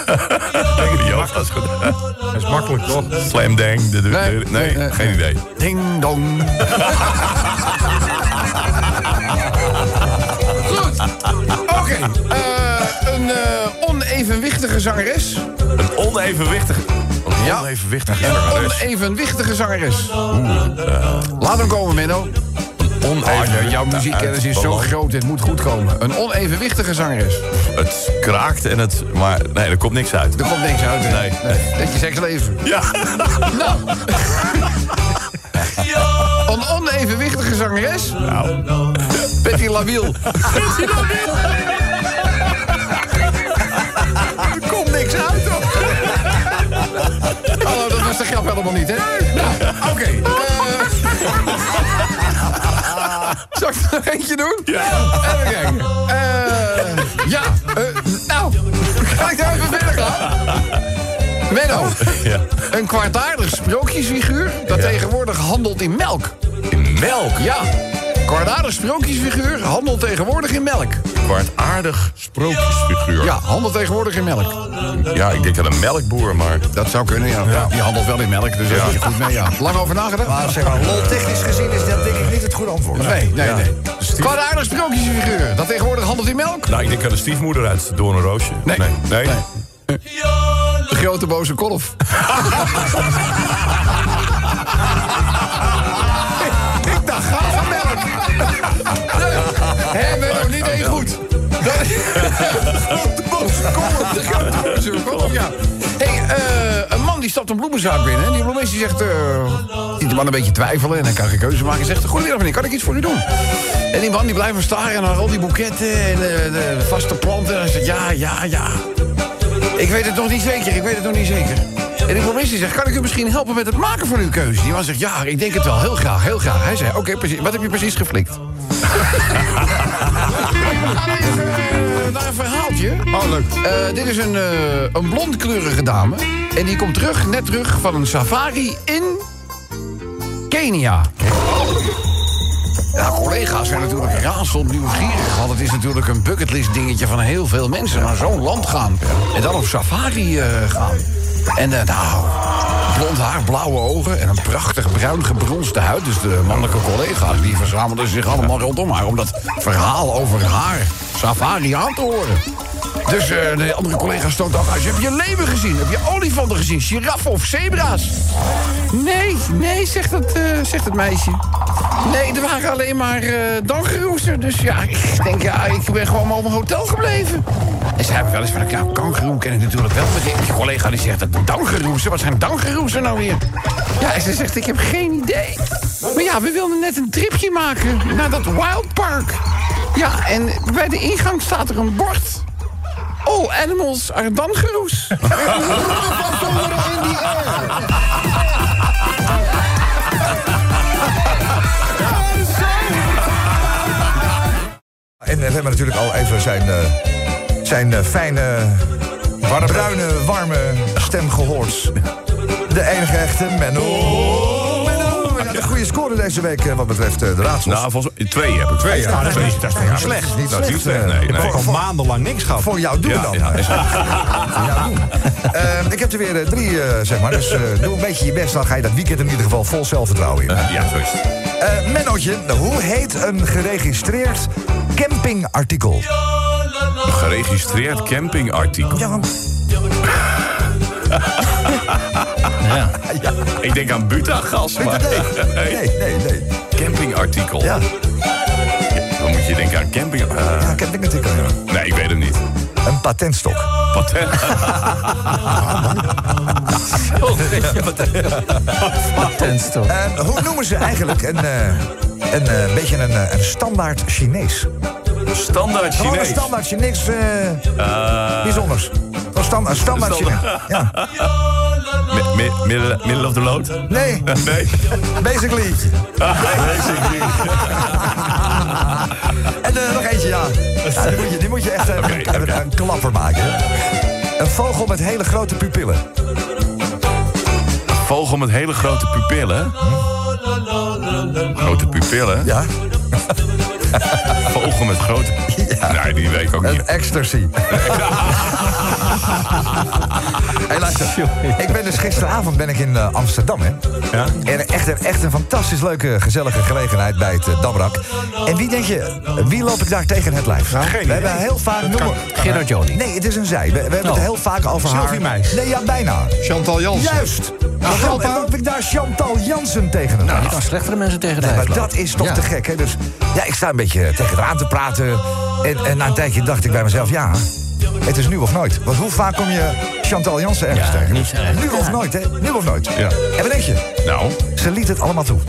S3: Dat is goed.
S4: Dat is makkelijk, toch?
S3: Slam dang.
S2: Nee,
S3: nee,
S2: nee, nee,
S3: geen idee.
S2: Ding dong. Goed. Oké. eh, een eh, onevenwichtige zangeres.
S3: Een onevenwichtige... Een
S2: Ja.
S3: onevenwichtige
S2: Een
S3: zangeres.
S2: onevenwichtige zangeres. Laat hem komen, Menno. Jouw muziekkennis is zo groot, dit moet goed komen. Een onevenwichtige zangeres.
S3: Het kraakt en het... Maar nee, er komt niks uit.
S2: Er komt niks uit. hè?
S3: Nee.
S2: Dat je seksleven.
S3: Ja.
S2: Nou. Een onevenwichtige zangeres.
S3: Nou.
S2: Betty Lawiel.
S4: Er komt niks uit, toch?
S2: Hallo, dat was de grap helemaal niet, hè? Zal ik er nog eentje doen? Ja. Even kijken. Eh, ja, eh, nou, ga ik daar even verder gaan? Menno,
S3: Ja.
S2: een kwaadaardig sprookjesfiguur dat tegenwoordig handelt in melk.
S3: In melk.
S2: Ja, kwaadaardig sprookjesfiguur handelt tegenwoordig in melk.
S3: Kwartaardig sprookjesfiguur.
S2: Ja, handelt tegenwoordig in melk.
S3: Ja, ik denk aan een melkboer, maar...
S2: Dat zou kunnen, ja. Die handelt wel in melk, dus daar is goed mee, ja. Lang over nagedacht?
S4: Maar zeg maar, lol-technisch gezien is dat denk ik niet het goede antwoord.
S2: Nee, nee,
S3: Ja.
S2: nee.
S3: Stief-
S2: Kwaadaardig sprookjesfiguur dat tegenwoordig handelt in melk.
S3: Nou, ik denk aan de stiefmoeder uit Doornroosje.
S2: Nee.
S3: Nee. nee.
S2: Nee. De grote boze kolf. niet goed. Grote boze kolf, ja. Hé, eh, een man die stapt een bloemenzaak binnen. En die bloemist die zegt... eh de man een beetje twijfelen en hij kan geen keuze maken. Hij zegt, goedemiddag meneer, kan ik iets voor u doen? En die man die blijft maar staren naar al die boeketten en de vaste planten. En hij zegt, ja, ja, ja. Ik weet het nog niet zeker, ik weet het nog niet zeker. En die commissie zegt, kan ik u misschien helpen met het maken van uw keuze? Die man zegt, ja, ik denk het wel, heel graag, heel graag. Hij zei, oké, precies. Wat heb je precies geflikt? Naar een verhaaltje.
S4: Oh, leuk.
S2: Eh, dit is een, eh, een blondkleurige dame. En die komt terug, net terug, van een safari in Kenia. Ja, collega's zijn natuurlijk razend nieuwsgierig. Want het is natuurlijk een bucketlist dingetje van heel veel mensen naar zo'n land gaan. En dan op safari eh, gaan. En eh, nou, blond haar, blauwe ogen en een prachtig bruin gebronste huid. Dus de mannelijke collega's die verzamelden zich allemaal rondom haar... om dat verhaal over haar safari aan te horen. Dus eh, de andere collega's stoot ook uit. Heb je leeuwen gezien? Heb je olifanten gezien? Giraffen of zebra's? Nee, nee, zegt het, eh, zegt het meisje. Nee, er waren alleen maar uh. Dus ja, ik denk, ja, ik ben gewoon maar op mijn hotel gebleven. En ze hebben wel eens van, ja, kangeroe ken ik natuurlijk wel. Maar die collega die zegt, dangeroezen? Wat zijn dangeroezen nou weer? Ja, en ze zegt, ik heb geen idee. Maar ja, we wilden net een tripje maken naar dat Wild Park. Ja, en bij de ingang staat er een bord. All animals are dangeroes.
S4: En we hebben natuurlijk al even zijn, eh, zijn eh, fijne, bruine, warme stem gehoord. De enige echte Menno. De goede score deze week eh, wat betreft eh, de raadsels.
S3: Nou, volgens mij... Twee heb ik. Twee, ja.
S4: dat is niet- dat is niet slecht.
S3: Dat is niet
S4: slecht,
S3: slecht, nee.
S4: ik
S3: nee.
S4: heb al
S6: maandenlang niks gehad.
S4: Voor jou doen
S3: Ja,
S4: dan.
S3: ja, is-
S4: Voor jou doen. Eh, ik heb er weer eh, drie, zeg maar. Dus eh, doe een beetje je best. Dan ga je dat weekend in ieder geval vol zelfvertrouwen in.
S3: Ja, zo is het.
S4: Eh Mennootje, hoe heet een geregistreerd campingartikel?
S3: Geregistreerd campingartikel.
S4: Ja,
S3: Ja. Ik denk aan butagas, maar...
S4: Nee, nee, nee.
S3: Campingartikel.
S4: Ja,
S3: Dan moet je denken aan camping...
S4: ja al, ja.
S3: nee, ik weet het niet.
S4: Een patentstok.
S3: Patent.
S6: Patentstok.
S4: En hoe noemen ze eigenlijk een, eh, een eh, beetje een, eh, een standaard Chinees?
S3: Standaard
S4: Gewoon een
S3: Chinees.
S4: standaard Chinees eh, bijzonders. Een stand- een standaard Chinees. Ja.
S3: Mi- mi- Middle middle of the load?
S4: Nee,
S3: Nee.
S4: basically. En eh, nog eentje, ja. ja die, moet je, die moet je echt eh,
S3: oké.
S4: een klapper maken. Een vogel met hele grote pupillen.
S3: Vogel met hele grote pupillen. Grote pupillen?
S4: Ja,
S3: Vogel met grote... Nee, die weet ik ook
S4: een
S3: niet.
S4: ecstasy. hey, luister. Ik ben dus gisteravond ben ik in eh, Amsterdam, hè.
S1: Ja?
S4: En echt, een- echt een fantastisch leuke, gezellige gelegenheid bij het eh, Damrak. En wie denk je, wie loop ik daar tegen het lijf? we hebben heel vaak... noemen-
S6: Gerard Joling.
S4: Nee, het is een zij. We, we hebben het
S6: Oh.
S4: heel vaak over haar...
S1: Sylvie Meis.
S4: Nee, ja, bijna.
S2: Chantal Jansen.
S4: Juist. Dan loop ik daar Chantal Jansen tegen het
S6: Nou,
S4: lijf.
S6: die kan slechtere mensen tegen de
S4: Nee,
S6: lijf
S4: maar
S6: lopen.
S4: dat is toch
S2: Ja.
S4: te gek, hè? Dus ja, ik sta een beetje tegen haar aan te praten. En, en na een tijdje dacht ik bij mezelf, ja, het is nu of nooit. Want hoe vaak kom je Chantal Jansen ergens
S6: Ja,
S4: tegen? Nu of nooit, hè? Nu of nooit.
S3: Ja.
S4: En wat denk je?
S3: Nou,
S4: Ze liet het allemaal toe.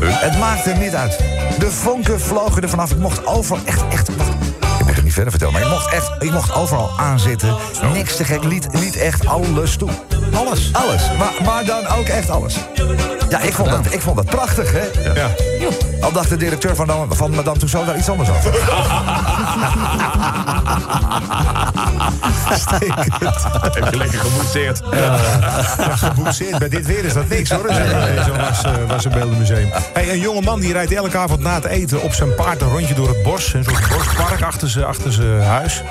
S3: Huh?
S4: Het maakte niet uit. De vonken vlogen er vanaf. Ik mocht overal echt, echt... Ik moet het niet verder vertellen, maar ik mocht, echt, ik mocht overal aanzitten. Niks te gek, liet, liet echt alles toe. Alles? Alles, maar, maar dan ook echt alles. Ja, ik vond dat, ik vond dat prachtig, hè?
S1: Ja.
S4: Al dacht de directeur van, van Madame Tussauds daar iets anders over.
S3: heb je lekker gemoeteerd.
S7: Geboetseerd. Bij dit weer is dat niks hoor. Zo'n zo was, eh, was een beeldenmuseum. Hey, een jonge man die rijdt elke avond na het eten op zijn paard een rondje door het bos. Een soort bospark achter zijn achter zijn huis.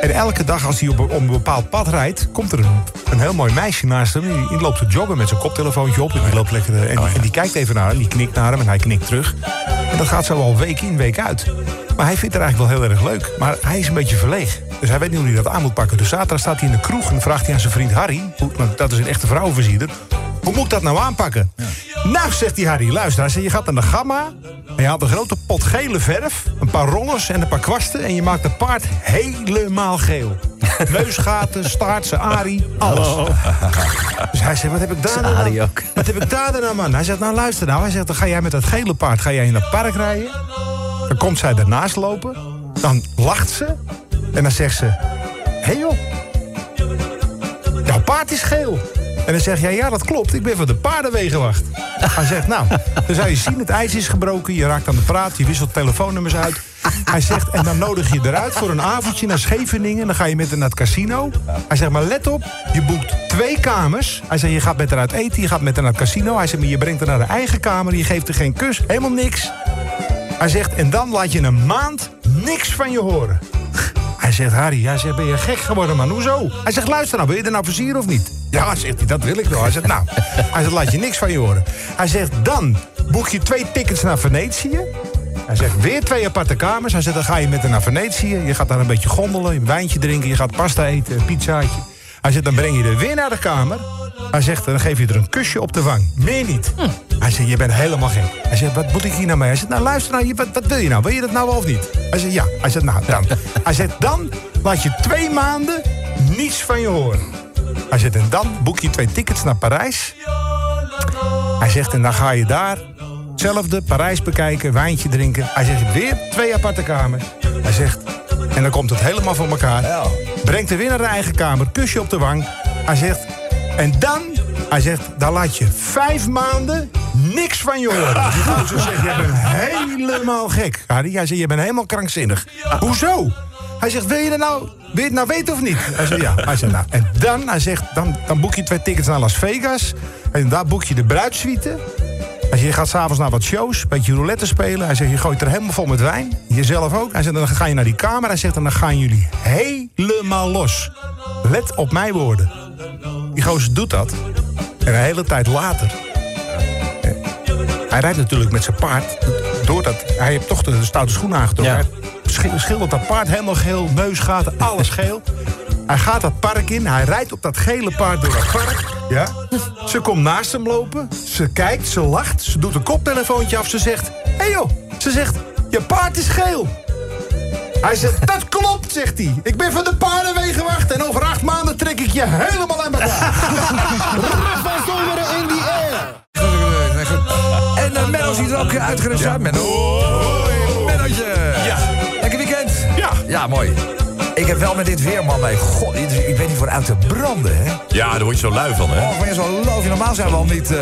S7: En elke dag als hij op, op een bepaald pad rijdt, komt er een, een heel mooi meisje naast hem. Die, die loopt te joggen met zijn koptelefoontje op. En die, loopt lekker, eh, en, die, en die kijkt even naar hem, die knikt naar hem en hij knikt terug. En dat gaat zo al week in, week uit. Maar hij vindt het eigenlijk wel heel erg leuk. Maar hij is een beetje verleeg. Dus hij weet niet hoe hij dat aan moet pakken. Dus zaterdag staat hij in de kroeg en vraagt hij aan zijn vriend Harry... dat is een echte vrouwenversierder... hoe moet ik dat nou aanpakken? Nou, zegt die Harry, luister. Hij zegt, je gaat naar de gamma... en je haalt een grote pot gele verf... een paar rollers en een paar kwasten... en je maakt het paard helemaal geel. Neusgaten, staart, zijn arie, alles. Dus hij zegt, wat heb ik daar nou. Wat heb ik daar aan, man? Hij zegt, nou luister nou. Hij zegt, dan ga jij met dat gele paard ga jij in het park rijden... Dan komt zij ernaast lopen. Dan lacht ze. En dan zegt ze... Hé hey joh. Jouw paard is geel. En dan zeg jij, ja dat klopt, ik ben van de paardenwegenwacht. Hij zegt, nou, dan zou je zien, het ijs is gebroken... je raakt aan de praat, je wisselt telefoonnummers uit. Hij zegt, en dan nodig je eruit voor een avondje naar Scheveningen... dan ga je met haar naar het casino. Hij zegt, maar let op, je boekt twee kamers. Hij zegt, je gaat met haar uit eten, je gaat met haar naar het casino. Hij zegt, maar je brengt haar naar haar eigen kamer... je geeft haar geen kus, helemaal niks. Hij zegt, en dan laat je een maand niks van je horen. Hij zegt, Harry, hij zegt, ben je gek geworden, man? Hoezo? Hij zegt, luister nou, wil je er nou plezier of niet? Ja, zegt hij, dat wil ik wel. Hij zegt, nou, hij zegt, laat je niks van je horen. Hij zegt, dan boek je twee tickets naar Venetië. Hij zegt, weer twee aparte kamers. Hij zegt, dan ga je met haar naar Venetië. Je gaat daar een beetje gondelen, een wijntje drinken. Je gaat pasta eten, een pizzaatje. Hij zegt, dan breng je er weer naar de kamer. Hij zegt, dan geef je er een kusje op de wang. Meer niet. Hij zegt, je bent helemaal gek. Hij zegt, wat moet ik hier nou mee? Hij zegt, nou luister nou, je- wat, wat wil je nou? Wil je dat nou wel of niet? Hij zegt, ja. Hij zegt, nou dan. Hij zegt, dan laat je twee maanden niets van je horen. Hij zegt, en dan boek je twee tickets naar Parijs. Hij zegt, en dan ga je daar hetzelfde, Parijs bekijken, wijntje drinken. Hij zegt, weer twee aparte kamers. Hij zegt, en dan komt het helemaal voor elkaar. Brengt er weer naar de eigen kamer, kusje op de wang. Hij zegt, en dan, hij zegt, dan laat je vijf maanden niks van je horen. Die gozer zegt, je bent helemaal gek. Harry, hij zegt, je bent helemaal krankzinnig. Hoezo? Hij zegt, wil je, dat nou, wil je het nou weten of niet? Hij zegt, ja. Hij zegt, nou, en dan, hij zegt, dan, dan boek je twee tickets naar Las Vegas. En daar boek je de bruidsuite. Hij zegt, je gaat s'avonds naar wat shows, een beetje roulette spelen. Hij zegt, je gooit er helemaal vol met wijn. Jezelf ook. Hij zegt, dan ga je naar die kamer. Hij zegt, en dan gaan jullie helemaal los. Let op mijn woorden. Die gozer doet dat. En een hele tijd later... Hij rijdt natuurlijk met zijn paard. Doordat hij heeft toch de stoute schoenen aangetrokken.
S6: Ja.
S7: Schildert dat paard helemaal geel, neusgaten, alles geel. Hij gaat dat park in, hij rijdt op dat gele paard door dat park. Ja. Ze komt naast hem lopen, ze kijkt, ze lacht, ze doet een koptelefoontje af, ze zegt... Hé hey joh, ze zegt, je paard is geel. Hij zegt, dat klopt, zegt hij. Ik ben van de paardenwegenwacht en over acht maanden trek ik je helemaal aan elkaar. Rafa in die air.
S4: En uh, Menno ziet er ook uitgerust uit. Menno.
S3: Ja. Ja,
S4: mooi. Ik heb wel met dit weer, man, nee, god, ik ben niet voor uit te branden, hè.
S3: Ja, daar word je zo lui van, hè?
S4: Oh, van je zo loof je. Normaal zijn we al niet eh,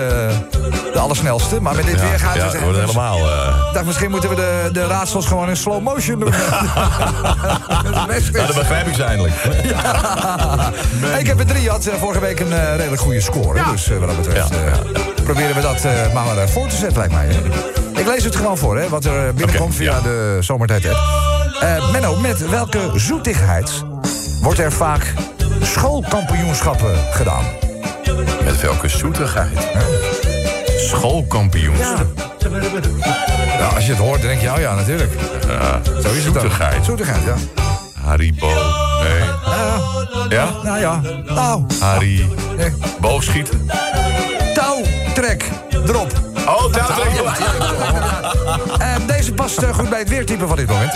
S4: de allersnelste, maar met dit weer gaat
S3: ja,
S4: het...
S3: dat wordt helemaal... eh,
S4: dacht, misschien moeten we de, de raadsels gewoon in slow motion doen. Dat
S3: nou, dat begrijp ik ze eindelijk.
S4: Ik heb er drie had eh, vorige week een eh, redelijk goede score. Dus eh, wat dat betreft
S3: Ja,
S4: proberen we dat eh, maar voor te zetten, lijkt mij. Ik lees het gewoon voor, hè, wat er binnenkomt via
S3: ja.
S4: de zomertijd Eh, Menno, met welke zoetigheid wordt er vaak schoolkampioenschappen gedaan?
S3: Met welke zoetigheid? Schoolkampioens.
S4: Ja, als je het hoort, denk je, oh ja, natuurlijk. Zo is het dan.
S3: zoetigheid.
S4: Zoetigheid, ja.
S3: Haribo. Nee. Ja?
S4: Nou ja, nou,
S3: Harry.
S4: nee.
S3: Boogschieten.
S4: touwtrek erop.
S3: Oh, daar
S4: Eh, deze past eh, goed bij het weertype van dit moment.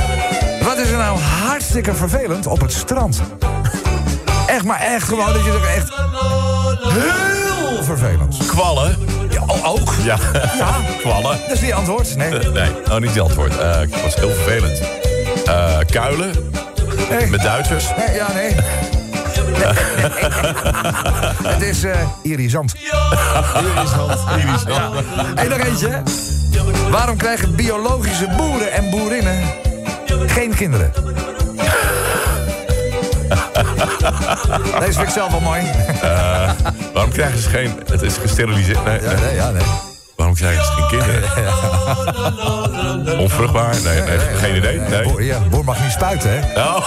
S4: Wat is er nou hartstikke vervelend op het strand? Echt, maar echt gewoon dat je er echt heel vervelend.
S3: Kwallen.
S4: Ja, ook?
S3: Ja.
S4: Ja.
S3: Kwallen.
S4: Dat is niet antwoord. Nee.
S3: Nee, oh, niet die antwoord. Eh het was heel vervelend. Eh, kuilen.
S4: nee.
S3: Met Duitsers.
S4: Nee, ja, nee. Het is eh irisant.
S3: Irisant.
S4: En nog eentje. Waarom krijgen biologische boeren en boerinnen geen kinderen? Deze vind ik zelf wel mooi.
S3: Waarom krijgen ze geen... Het is gesteriliseerd. Nee, nee.
S4: nee, ja, nee.
S3: Waarom krijgen ze geen kinderen? Onvruchtbaar? Nee, nee, geen idee. Nee.
S4: Boer, ja, boer mag niet spuiten, hè?
S3: Oh,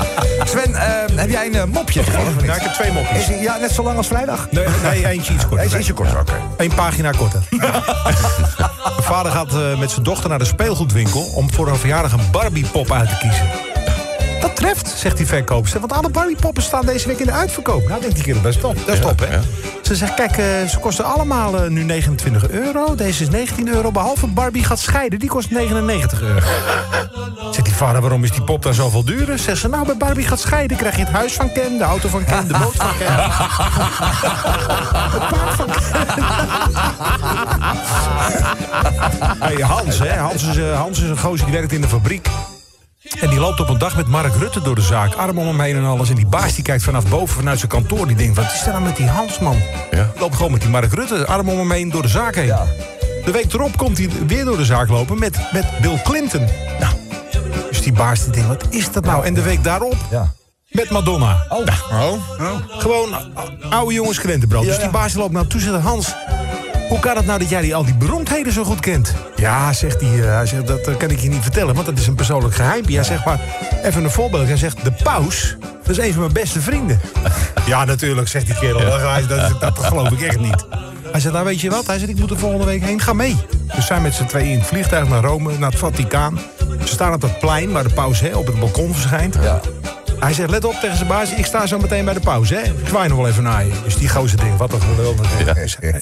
S4: Sven, eh, heb jij een eh, mopje?
S7: Nou, ik heb twee mopjes.
S4: Is ja, net zo lang als vrijdag?
S7: Nee, nee eentje iets korter.
S4: Is ietsje korter, oké.
S7: Eén pagina korter. Mijn vader gaat eh, met zijn dochter naar de speelgoedwinkel... om voor haar verjaardag een Barbie-pop uit te kiezen. Dat treft, zegt die verkoopster. Want alle Barbie-poppen staan deze week in de uitverkoop. Nou, die kerel, dat is top. Dat is top, hè? Ze zegt, kijk, eh, ze kosten allemaal eh, nu 29 euro. Deze is 19 euro, behalve Barbie gaat scheiden. Die kost 99 euro. Zegt die vader, waarom is die pop dan zoveel duurder? Zegt ze, nou, bij Barbie gaat scheiden... krijg je het huis van Ken, de auto van Ken, de boot van Ken. het paard van Ken. Hey, Hans, hè? Hans, is, eh, Hans is een gozer die werkt in de fabriek. En die loopt op een dag met Mark Rutte door de zaak. Arm om hem heen en alles. En die baas die kijkt vanaf boven vanuit zijn kantoor. Die denkt, wat is er nou met die Hans, man?
S3: Ja.
S7: Loopt gewoon met die Mark Rutte, arm om hem heen door de zaak heen.
S4: Ja.
S7: De week erop komt hij weer door de zaak lopen met, met Bill Clinton. Nou, dus die baas die denkt, wat is dat nou? En de week daarop
S4: Ja.
S7: met Madonna.
S4: Oh.
S7: Gewoon o- oude jongens krentenbrood. Dus die baas loopt nou toe zegt Hans... Hoe kan het nou dat jij die, al die beroemdheden zo goed kent? Ja, zegt hij, eh, hij zegt, dat eh, kan ik je niet vertellen, want dat is een persoonlijk geheim. Hij zegt maar, even een voorbeeld. Hij zegt, de paus, dat is een van mijn beste vrienden. ja, natuurlijk, zegt die kerel. Dat, dat, dat geloof ik echt niet. Hij zegt, nou weet je wat? Hij zegt, ik moet er volgende week heen, ga mee. Dus zijn met z'n tweeën in het vliegtuig naar Rome, naar het Vaticaan. Ze staan op dat plein waar de paus hè, op het balkon verschijnt.
S4: Ja.
S7: Hij zegt, let op tegen zijn baas, ik sta zo meteen bij de pauze. Hè? Ik zwaai nog wel even naar je. Dus die gozer denkt, wat een geweldig.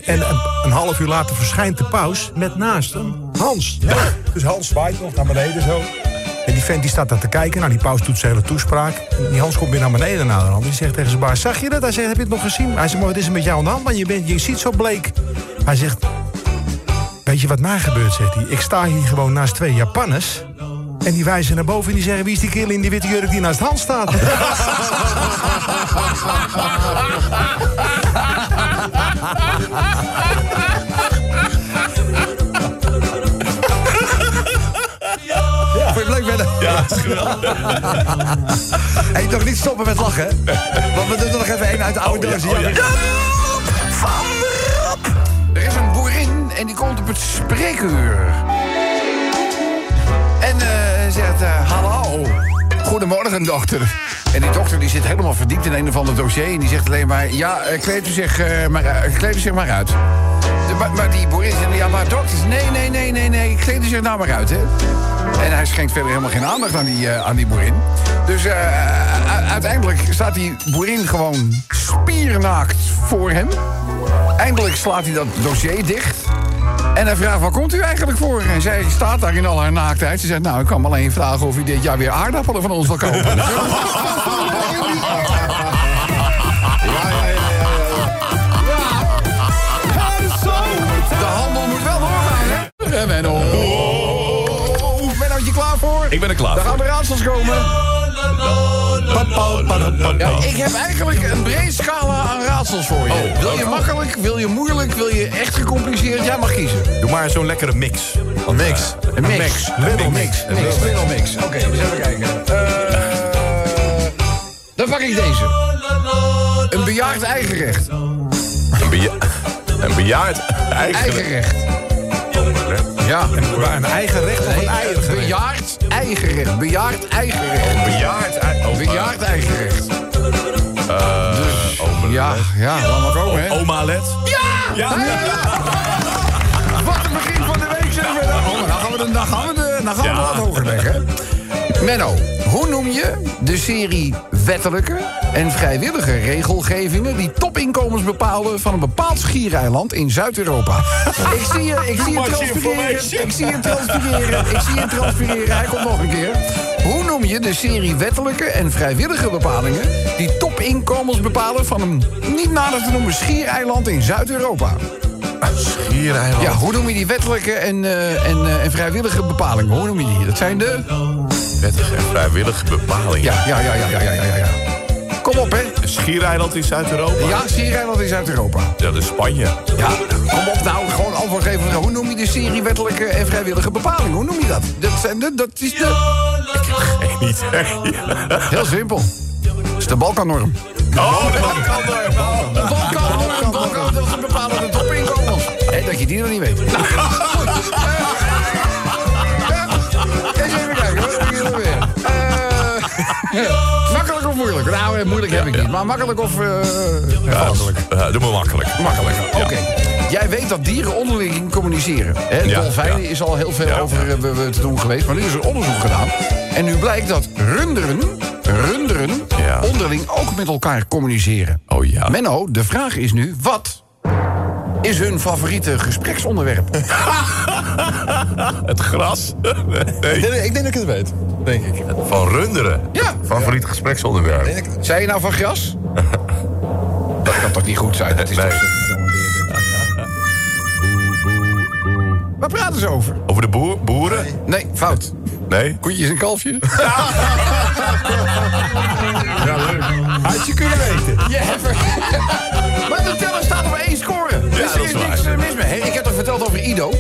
S7: En een, een half uur later verschijnt de paus met naast hem Hans. Dus Hans zwaait nog naar beneden zo. En die vent die staat daar te kijken. Nou, die paus doet zijn hele toespraak. En die Hans komt weer naar beneden naar de hand. Die zegt tegen zijn baas, zag je dat? Hij zegt, heb je het nog gezien? Hij zegt, maar wat is er met jou aan de hand? Want je, bent, je ziet zo bleek. Hij zegt, weet je wat mij gebeurt, zegt hij. Ik sta hier gewoon naast twee Japanners. En die wijzen naar boven en die zeggen... wie is die kerel in die witte jurk die naast Hans staat?
S4: Vond je het leuk, Benne?
S3: ja, is geweldig.
S4: Hey, toch niet stoppen met lachen, hè? Want we doen er nog even één uit de oude
S3: Oh,
S4: doos.
S3: ja, oh, ja.
S4: Van!
S2: Er is een boerin en die komt op het spreekuur. En zegt, eh, hallo. Goedemorgen, dokter. En die dokter die zit helemaal verdiept in een of ander dossier... en die zegt alleen maar, ja, eh, kleed u zich, eh, maar, kleed u zich maar uit. maar, maar die boerin zei, ja, maar dokters, nee, nee, nee, nee, nee, kleed er zich nou maar uit, hè. En hij schenkt verder helemaal geen aandacht aan die, aan die boerin. Dus u- uiteindelijk staat die boerin gewoon spiernaakt voor hem. Eindelijk slaat hij dat dossier dicht. En hij vraagt, waar komt u eigenlijk voor? En zij staat daar in al haar naaktheid. Ze zegt, nou, ik kan me alleen vragen of u dit jaar weer aardappelen van ons wil kopen. De handel moet wel doorgaan, hè? En Menno. Menno, je klaar voor?
S3: Ik ben er klaar
S2: Dan
S3: voor.
S2: gaan de raadsels komen. Ja, ik heb eigenlijk een breed scala aan raadsels voor je.
S3: Oh,
S2: wil je makkelijk, wil je moeilijk, wil je echt gecompliceerd? Jij mag kiezen.
S3: Doe maar zo'n lekkere mix. Een mix.
S2: Een mix. Little mix. Mix, little mix. Oké, dus even kijken. Eh, dan pak ik deze. Een bejaard eigenrecht.
S3: Een, beja een bejaard eigen.
S2: Eigenrecht. Ja.
S7: Een eigen recht of een eigen recht?
S2: Bejaard eigenrecht. Bejaard eigenrecht.
S3: Een bejaard oh,
S2: Bejaard eigenrecht.
S3: eh,
S2: Dus,
S3: omelet.
S2: Ja, ja, laat maar komen, hè.
S3: Oma Let.
S2: Ja! Wat een begin van de week, zeg maar. Oh, dan gaan we de, dan gaan we de, dan gaan we
S3: Ja.
S2: hoger leggen. Menno, hoe noem je de serie wettelijke en vrijwillige regelgevingen... die topinkomens bepalen van een bepaald schiereiland in Zuid-Europa? Ik zie je, ik zie je transpireren, ik zie je transpireren, ik zie je transpireren. Hij komt nog een keer. Hoe noem je de serie wettelijke en vrijwillige bepalingen... die topinkomens bepalen van een niet nader te noemen schiereiland in Zuid-Europa?
S3: Schiereiland.
S2: Ja, hoe noem je die wettelijke en, eh, en, eh, en vrijwillige bepalingen? Hoe noem je die? Dat zijn de...
S3: Wettige en vrijwillige bepalingen.
S2: Ja, ja, ja, ja, ja, ja, ja, ja. Kom op, hè.
S3: Een schiereiland in Zuid-Europa.
S2: Ja, schiereiland in Zuid-Europa.
S3: Dat is Spanje.
S2: Ja, kom op nou, gewoon antwoord geven. Hoe noem je de serie wettelijke en vrijwillige bepalingen? Hoe noem je dat? Dat, zijn de, dat is de...
S3: Geen idee.
S2: Heel simpel. Dat is de Balkannorm.
S3: Oh, dat kan er.
S2: De Balkannorm, Balkan, dat is bepalen de topinkomens. Hé, dat je die nog niet weet. makkelijk of moeilijk? Nou, eh, moeilijk heb ik niet. Maar makkelijk of... eh
S3: Ja, eh, doe maar makkelijk.
S2: Makkelijker, oké. Jij weet dat dieren onderling communiceren. Hè?
S3: Ja,
S2: Dolfijnen
S3: ja.
S2: is al heel veel
S3: Ja,
S2: over eh, te doen geweest. Maar nu is er onderzoek gedaan. En nu blijkt dat runderen, runderen onderling ook met elkaar communiceren.
S3: Oh ja.
S2: Menno, de vraag is nu, wat is hun favoriete gespreksonderwerp?
S3: Het gras. Nee.
S4: Ik denk dat ik het weet. Denk ik.
S3: Van runderen.
S2: Ja.
S3: Favoriet gespreksonderwerp.
S2: Zei je nou van gras? Dat kan toch niet goed zijn? Dat is
S3: Nee.
S2: toch... Waar praten ze over?
S3: Over de boer, boeren?
S2: Nee, fout.
S3: Nee?
S2: Koetjes en kalfjes?
S7: Had je kunnen weten.
S2: Je hebt er... Maar de teller staat
S3: dat
S2: er
S3: is
S2: niks
S3: waar.
S2: mis mee. Hey, ik heb toch verteld over Ido?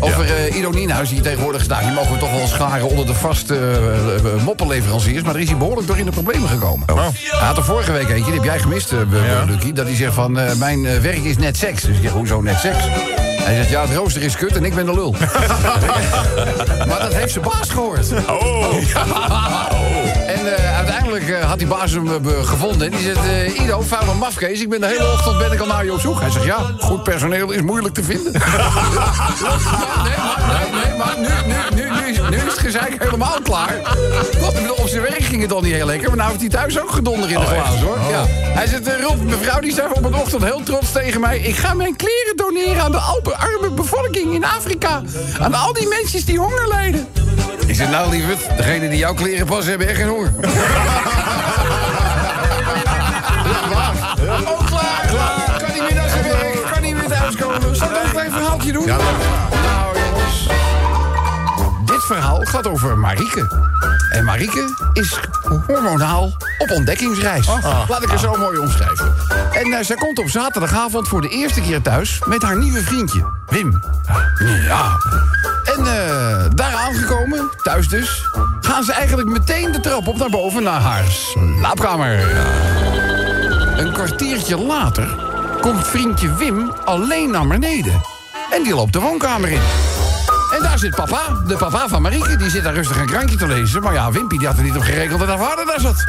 S2: Over eh, Ido Nienhuis, die tegenwoordig staat. Die mogen we toch wel scharen onder de vaste eh, moppenleveranciers. Maar daar is hij behoorlijk door in de problemen gekomen. Hij had er vorige week eentje, die heb jij gemist, ja. Lucie. Dat hij zegt van, mijn werk is net seks. Dus ik zeg, hoezo net seks? Hij zegt, ja, het rooster is kut en ik ben de lul. maar dat heeft zijn baas gehoord.
S3: Oh.
S2: Eh, eh, had die baas hem eh, gevonden. En die zegt, eh, Ido, vuile mafkees, ik ben de hele ochtend ben ik al naar je op zoek. Hij zegt, ja, goed personeel is moeilijk te vinden. Nee, maar, nee, nee, maar nu, nu, nu, nu, is, nu is het gezeik helemaal klaar. Ik bedoel, op zijn werk ging het al niet heel lekker. Maar nou heeft hij thuis ook gedonder in de
S3: Oh,
S2: glazen, hoor. Ja. Hij zegt, Rob, mevrouw die zei op een ochtend heel trots tegen mij... ik ga mijn kleren doneren aan de alpe- arme bevolking in Afrika. Aan al die mensen die honger lijden. Ik zeg, nou lieverd, degene die jouw kleren passen hebben echt geen honger. verhaaltje doen? nou jongens. Dit verhaal gaat over Marieke. En Marieke is hormonaal op ontdekkingsreis. Laat ik het zo mooi omschrijven. En eh, zij komt op zaterdagavond voor de eerste keer thuis met haar nieuwe vriendje, Wim. Ja. En eh, daar aangekomen, thuis dus, gaan ze eigenlijk meteen de trap op naar boven naar haar slaapkamer. Een kwartiertje later komt vriendje Wim alleen naar beneden. En die loopt de woonkamer in. En daar zit papa, de papa van Marieke. Die zit daar rustig een krantje te lezen. Maar ja, Wimpy die had er niet op gerekend dat haar vader daar zat.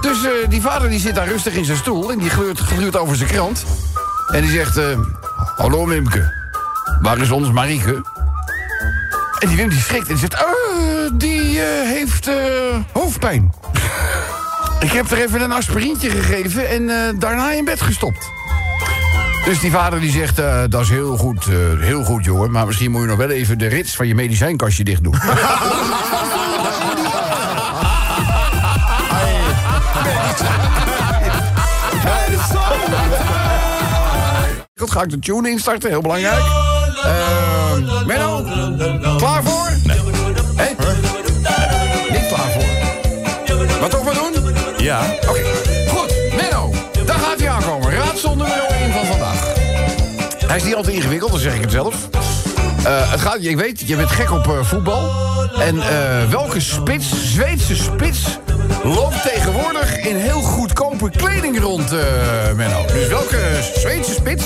S2: Dus eh, die vader die zit daar rustig in zijn stoel... en die gluurt, gluurt over zijn krant. En die zegt... eh, Hallo Wimke. Waar is ons Marieke? En die Wim schrikt en zegt... "Eh, die heeft hoofdpijn. Ik heb er even een aspirintje gegeven en daarna in bed gestopt. Dus die vader die zegt, eh, dat is heel goed, eh, heel goed jongen... maar misschien moet je nog wel even de rits van je medicijnkastje dicht doen. Dat ga ik de tune instarten, heel belangrijk. Uh, Menno, Hij is niet altijd ingewikkeld, dan zeg ik het zelf. Eh, het gaat, ik weet, je bent gek op eh, voetbal. En eh, welke spits, Zweedse spits, loopt tegenwoordig in heel goedkope kleding rond, Menno? Dus welke Zweedse spits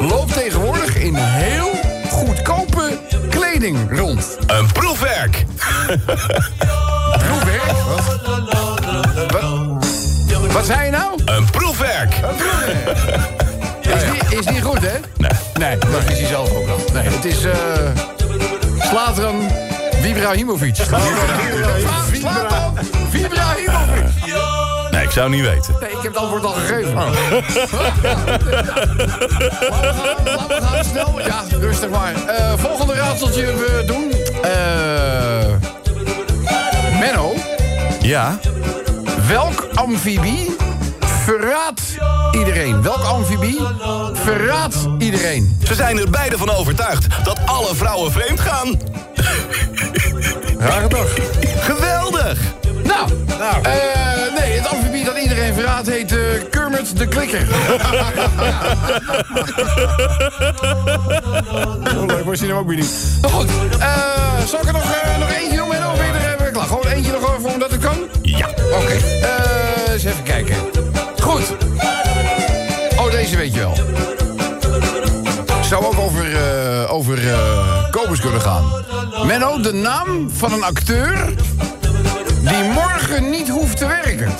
S2: loopt tegenwoordig in heel goedkope kleding rond?
S3: Een proefwerk.
S2: Proefwerk? Wat? Wat zei je nou?
S3: Een proefwerk.
S2: Is dat is hij zelf ook wel. Nee, het is... eh Slatan Vibrahimovic. Vibrahimovic.
S3: Nee, ik zou niet weten.
S2: Nee, ik heb het antwoord al gegeven. Laten we gaan, laten we gaan snel. Ja, rustig maar. Eh, volgende raadseltje we doen. Eh Menno,
S3: Ja.
S2: welk amfibie verraadt iedereen? Welk amfibie verraadt iedereen?
S3: Ze zijn er beide van overtuigd dat alle vrouwen vreemd gaan.
S4: Rare dag.
S3: Geweldig.
S2: Nou, eh, nee, het amfibie dat iedereen verraadt heet eh, Kermit de Klikker.
S4: Zo leuk was hij hem ook weer niet.
S2: Nou goed, eh, zal ik er nog, nog eentje doen? En ben je er klaar? Gewoon eentje nog voor omdat het kan?
S3: Ja.
S2: Oké, eh, eens even kijken. Goed. Oh, deze weet je wel. Zou ook over, eh over eh, Kobus kunnen gaan. Menno, de naam van een acteur die morgen niet hoeft te werken.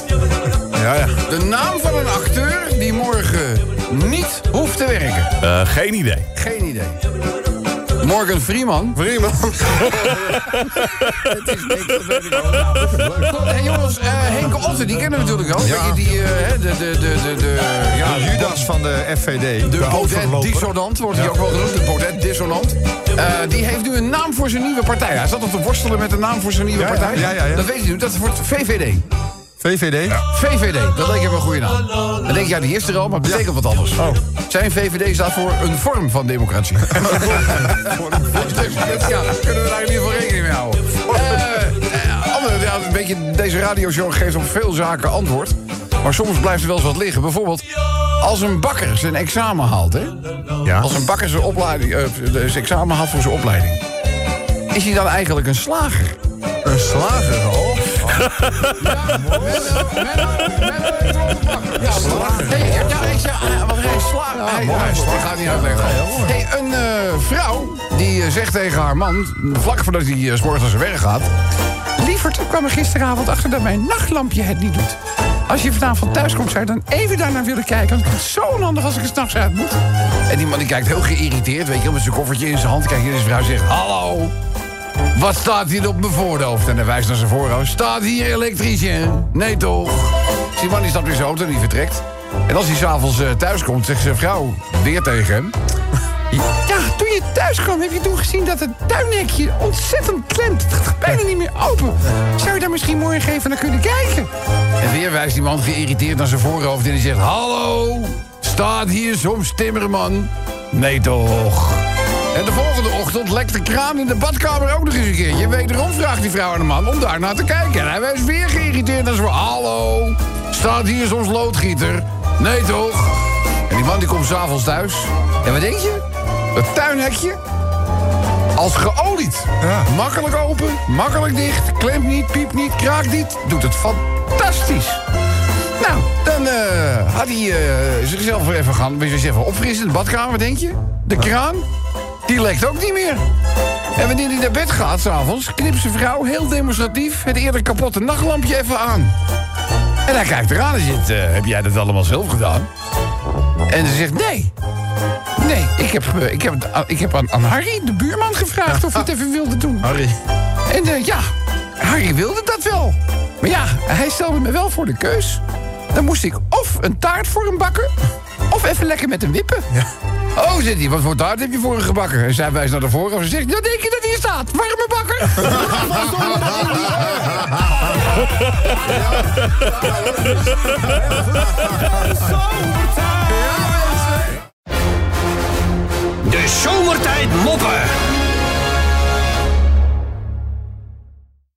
S4: Ja, ja.
S2: De naam van een acteur die morgen niet hoeft te werken.
S3: Eh, geen idee.
S2: Geen idee. Morgan Freeman.
S4: Freeman.
S2: Het is niks, hey jongens, eh, Henk Otten, die kennen we natuurlijk al.
S4: Ja.
S2: Weet je, die, eh, hè, de, de, de, de, de, ja,
S4: Judas van de FVD.
S2: de Baudet
S4: overloper.
S2: Dissonant wordt hij ook wel genoemd. De Baudet Dissonant. Eh, die heeft nu een naam voor zijn nieuwe partij. Hij zat nog te worstelen met de naam voor zijn nieuwe partij.
S4: ja, ja, ja.
S2: Dat weet je nu, dat wordt VVD.
S4: VVD?
S2: VVD, dat leek hem een goede naam. Dan denk je, ja, die is er al, maar betekent wat anders.
S4: Oh.
S2: Zijn VVD staat voor een vorm van democratie. ja, daar kunnen we daar in ieder geval rekening mee houden. Eh, eh, andere, ja, een beetje, deze radioshow geeft op veel zaken antwoord. Maar soms blijft er wel eens wat liggen. Bijvoorbeeld, als een bakker zijn examen haalt, hè?
S4: Ja.
S2: Als een bakker zijn, opleiding, eh, zijn examen haalt voor zijn opleiding... is hij dan eigenlijk een slager?
S4: Een slager, oh.
S2: Ja, ik zeg, want hij is slager. hij, hij, ik ga het niet uitleggen. Een eh, vrouw die eh, zegt tegen haar man, vlak voordat hij uh, morgens zijn werk gaat... Lieverd, ik kwam er gisteravond achter dat mijn nachtlampje het niet doet. Als je vanavond thuis komt, zou je dan even daarnaar willen kijken. Want het is zo onhandig als ik er s'nachts uit moet. En die man die kijkt heel geïrriteerd, weet je met zijn koffertje in zijn hand. Hier en vrouw zegt, hallo, wat staat hier op mijn voorhoofd? En hij wijst naar zijn voorhoofd. Staat hier elektricien? Nee toch? Die man die stapt in zijn auto en die vertrekt. En als hij s'avonds uh, thuis komt, zegt zijn vrouw weer tegen hem... Ja, toen je thuis kwam, heb je toen gezien dat het tuinhekje ontzettend klemt. Het gaat bijna niet meer open. Zou je daar misschien morgen even naar kunnen kijken? En weer wijst die man geïrriteerd naar zijn voorhoofd en die zegt... Hallo, staat hier soms timmerman? Nee toch? En de volgende ochtend lekt de kraan in de badkamer ook nog eens een keertje. Wederom vraagt die vrouw aan de man om daar naar te kijken. En hij wijst weer geïrriteerd naar zijn Hallo, staat hier soms loodgieter? Nee toch? En die man die komt s'avonds thuis. En wat denk je? Het tuinhekje als geolied.
S4: Ja.
S2: Makkelijk open, makkelijk dicht, klemt niet, piept niet, kraakt niet. Doet het fantastisch. Nou, dan eh, had hij eh, zichzelf weer even gaan weer even opfrissen in de badkamer, denk je? De kraan, die lekt ook niet meer. En wanneer hij naar bed gaat s'avonds, knipt zijn vrouw heel demonstratief het eerder kapotte nachtlampje even aan. En hij kijkt eraan en zegt, eh, heb jij dat allemaal zelf gedaan? En ze zegt, nee. Nee, ik heb, eh, ik heb, ik heb aan, aan Harry, de buurman, gevraagd of hij het even wilde doen.
S7: Harry.
S2: En eh, ja, Harry wilde dat wel. Maar ja, hij stelde me wel voor de keus. Dan moest ik of een taart voor hem bakken, of even lekker met hem wippen. Ja. Oh, zit hij, wat voor taart heb je voor hem gebakken? En zij wijst naar de voren Ze zegt, nou denk je dat hier staat? Warme bakker!
S8: De zomertijd moppen!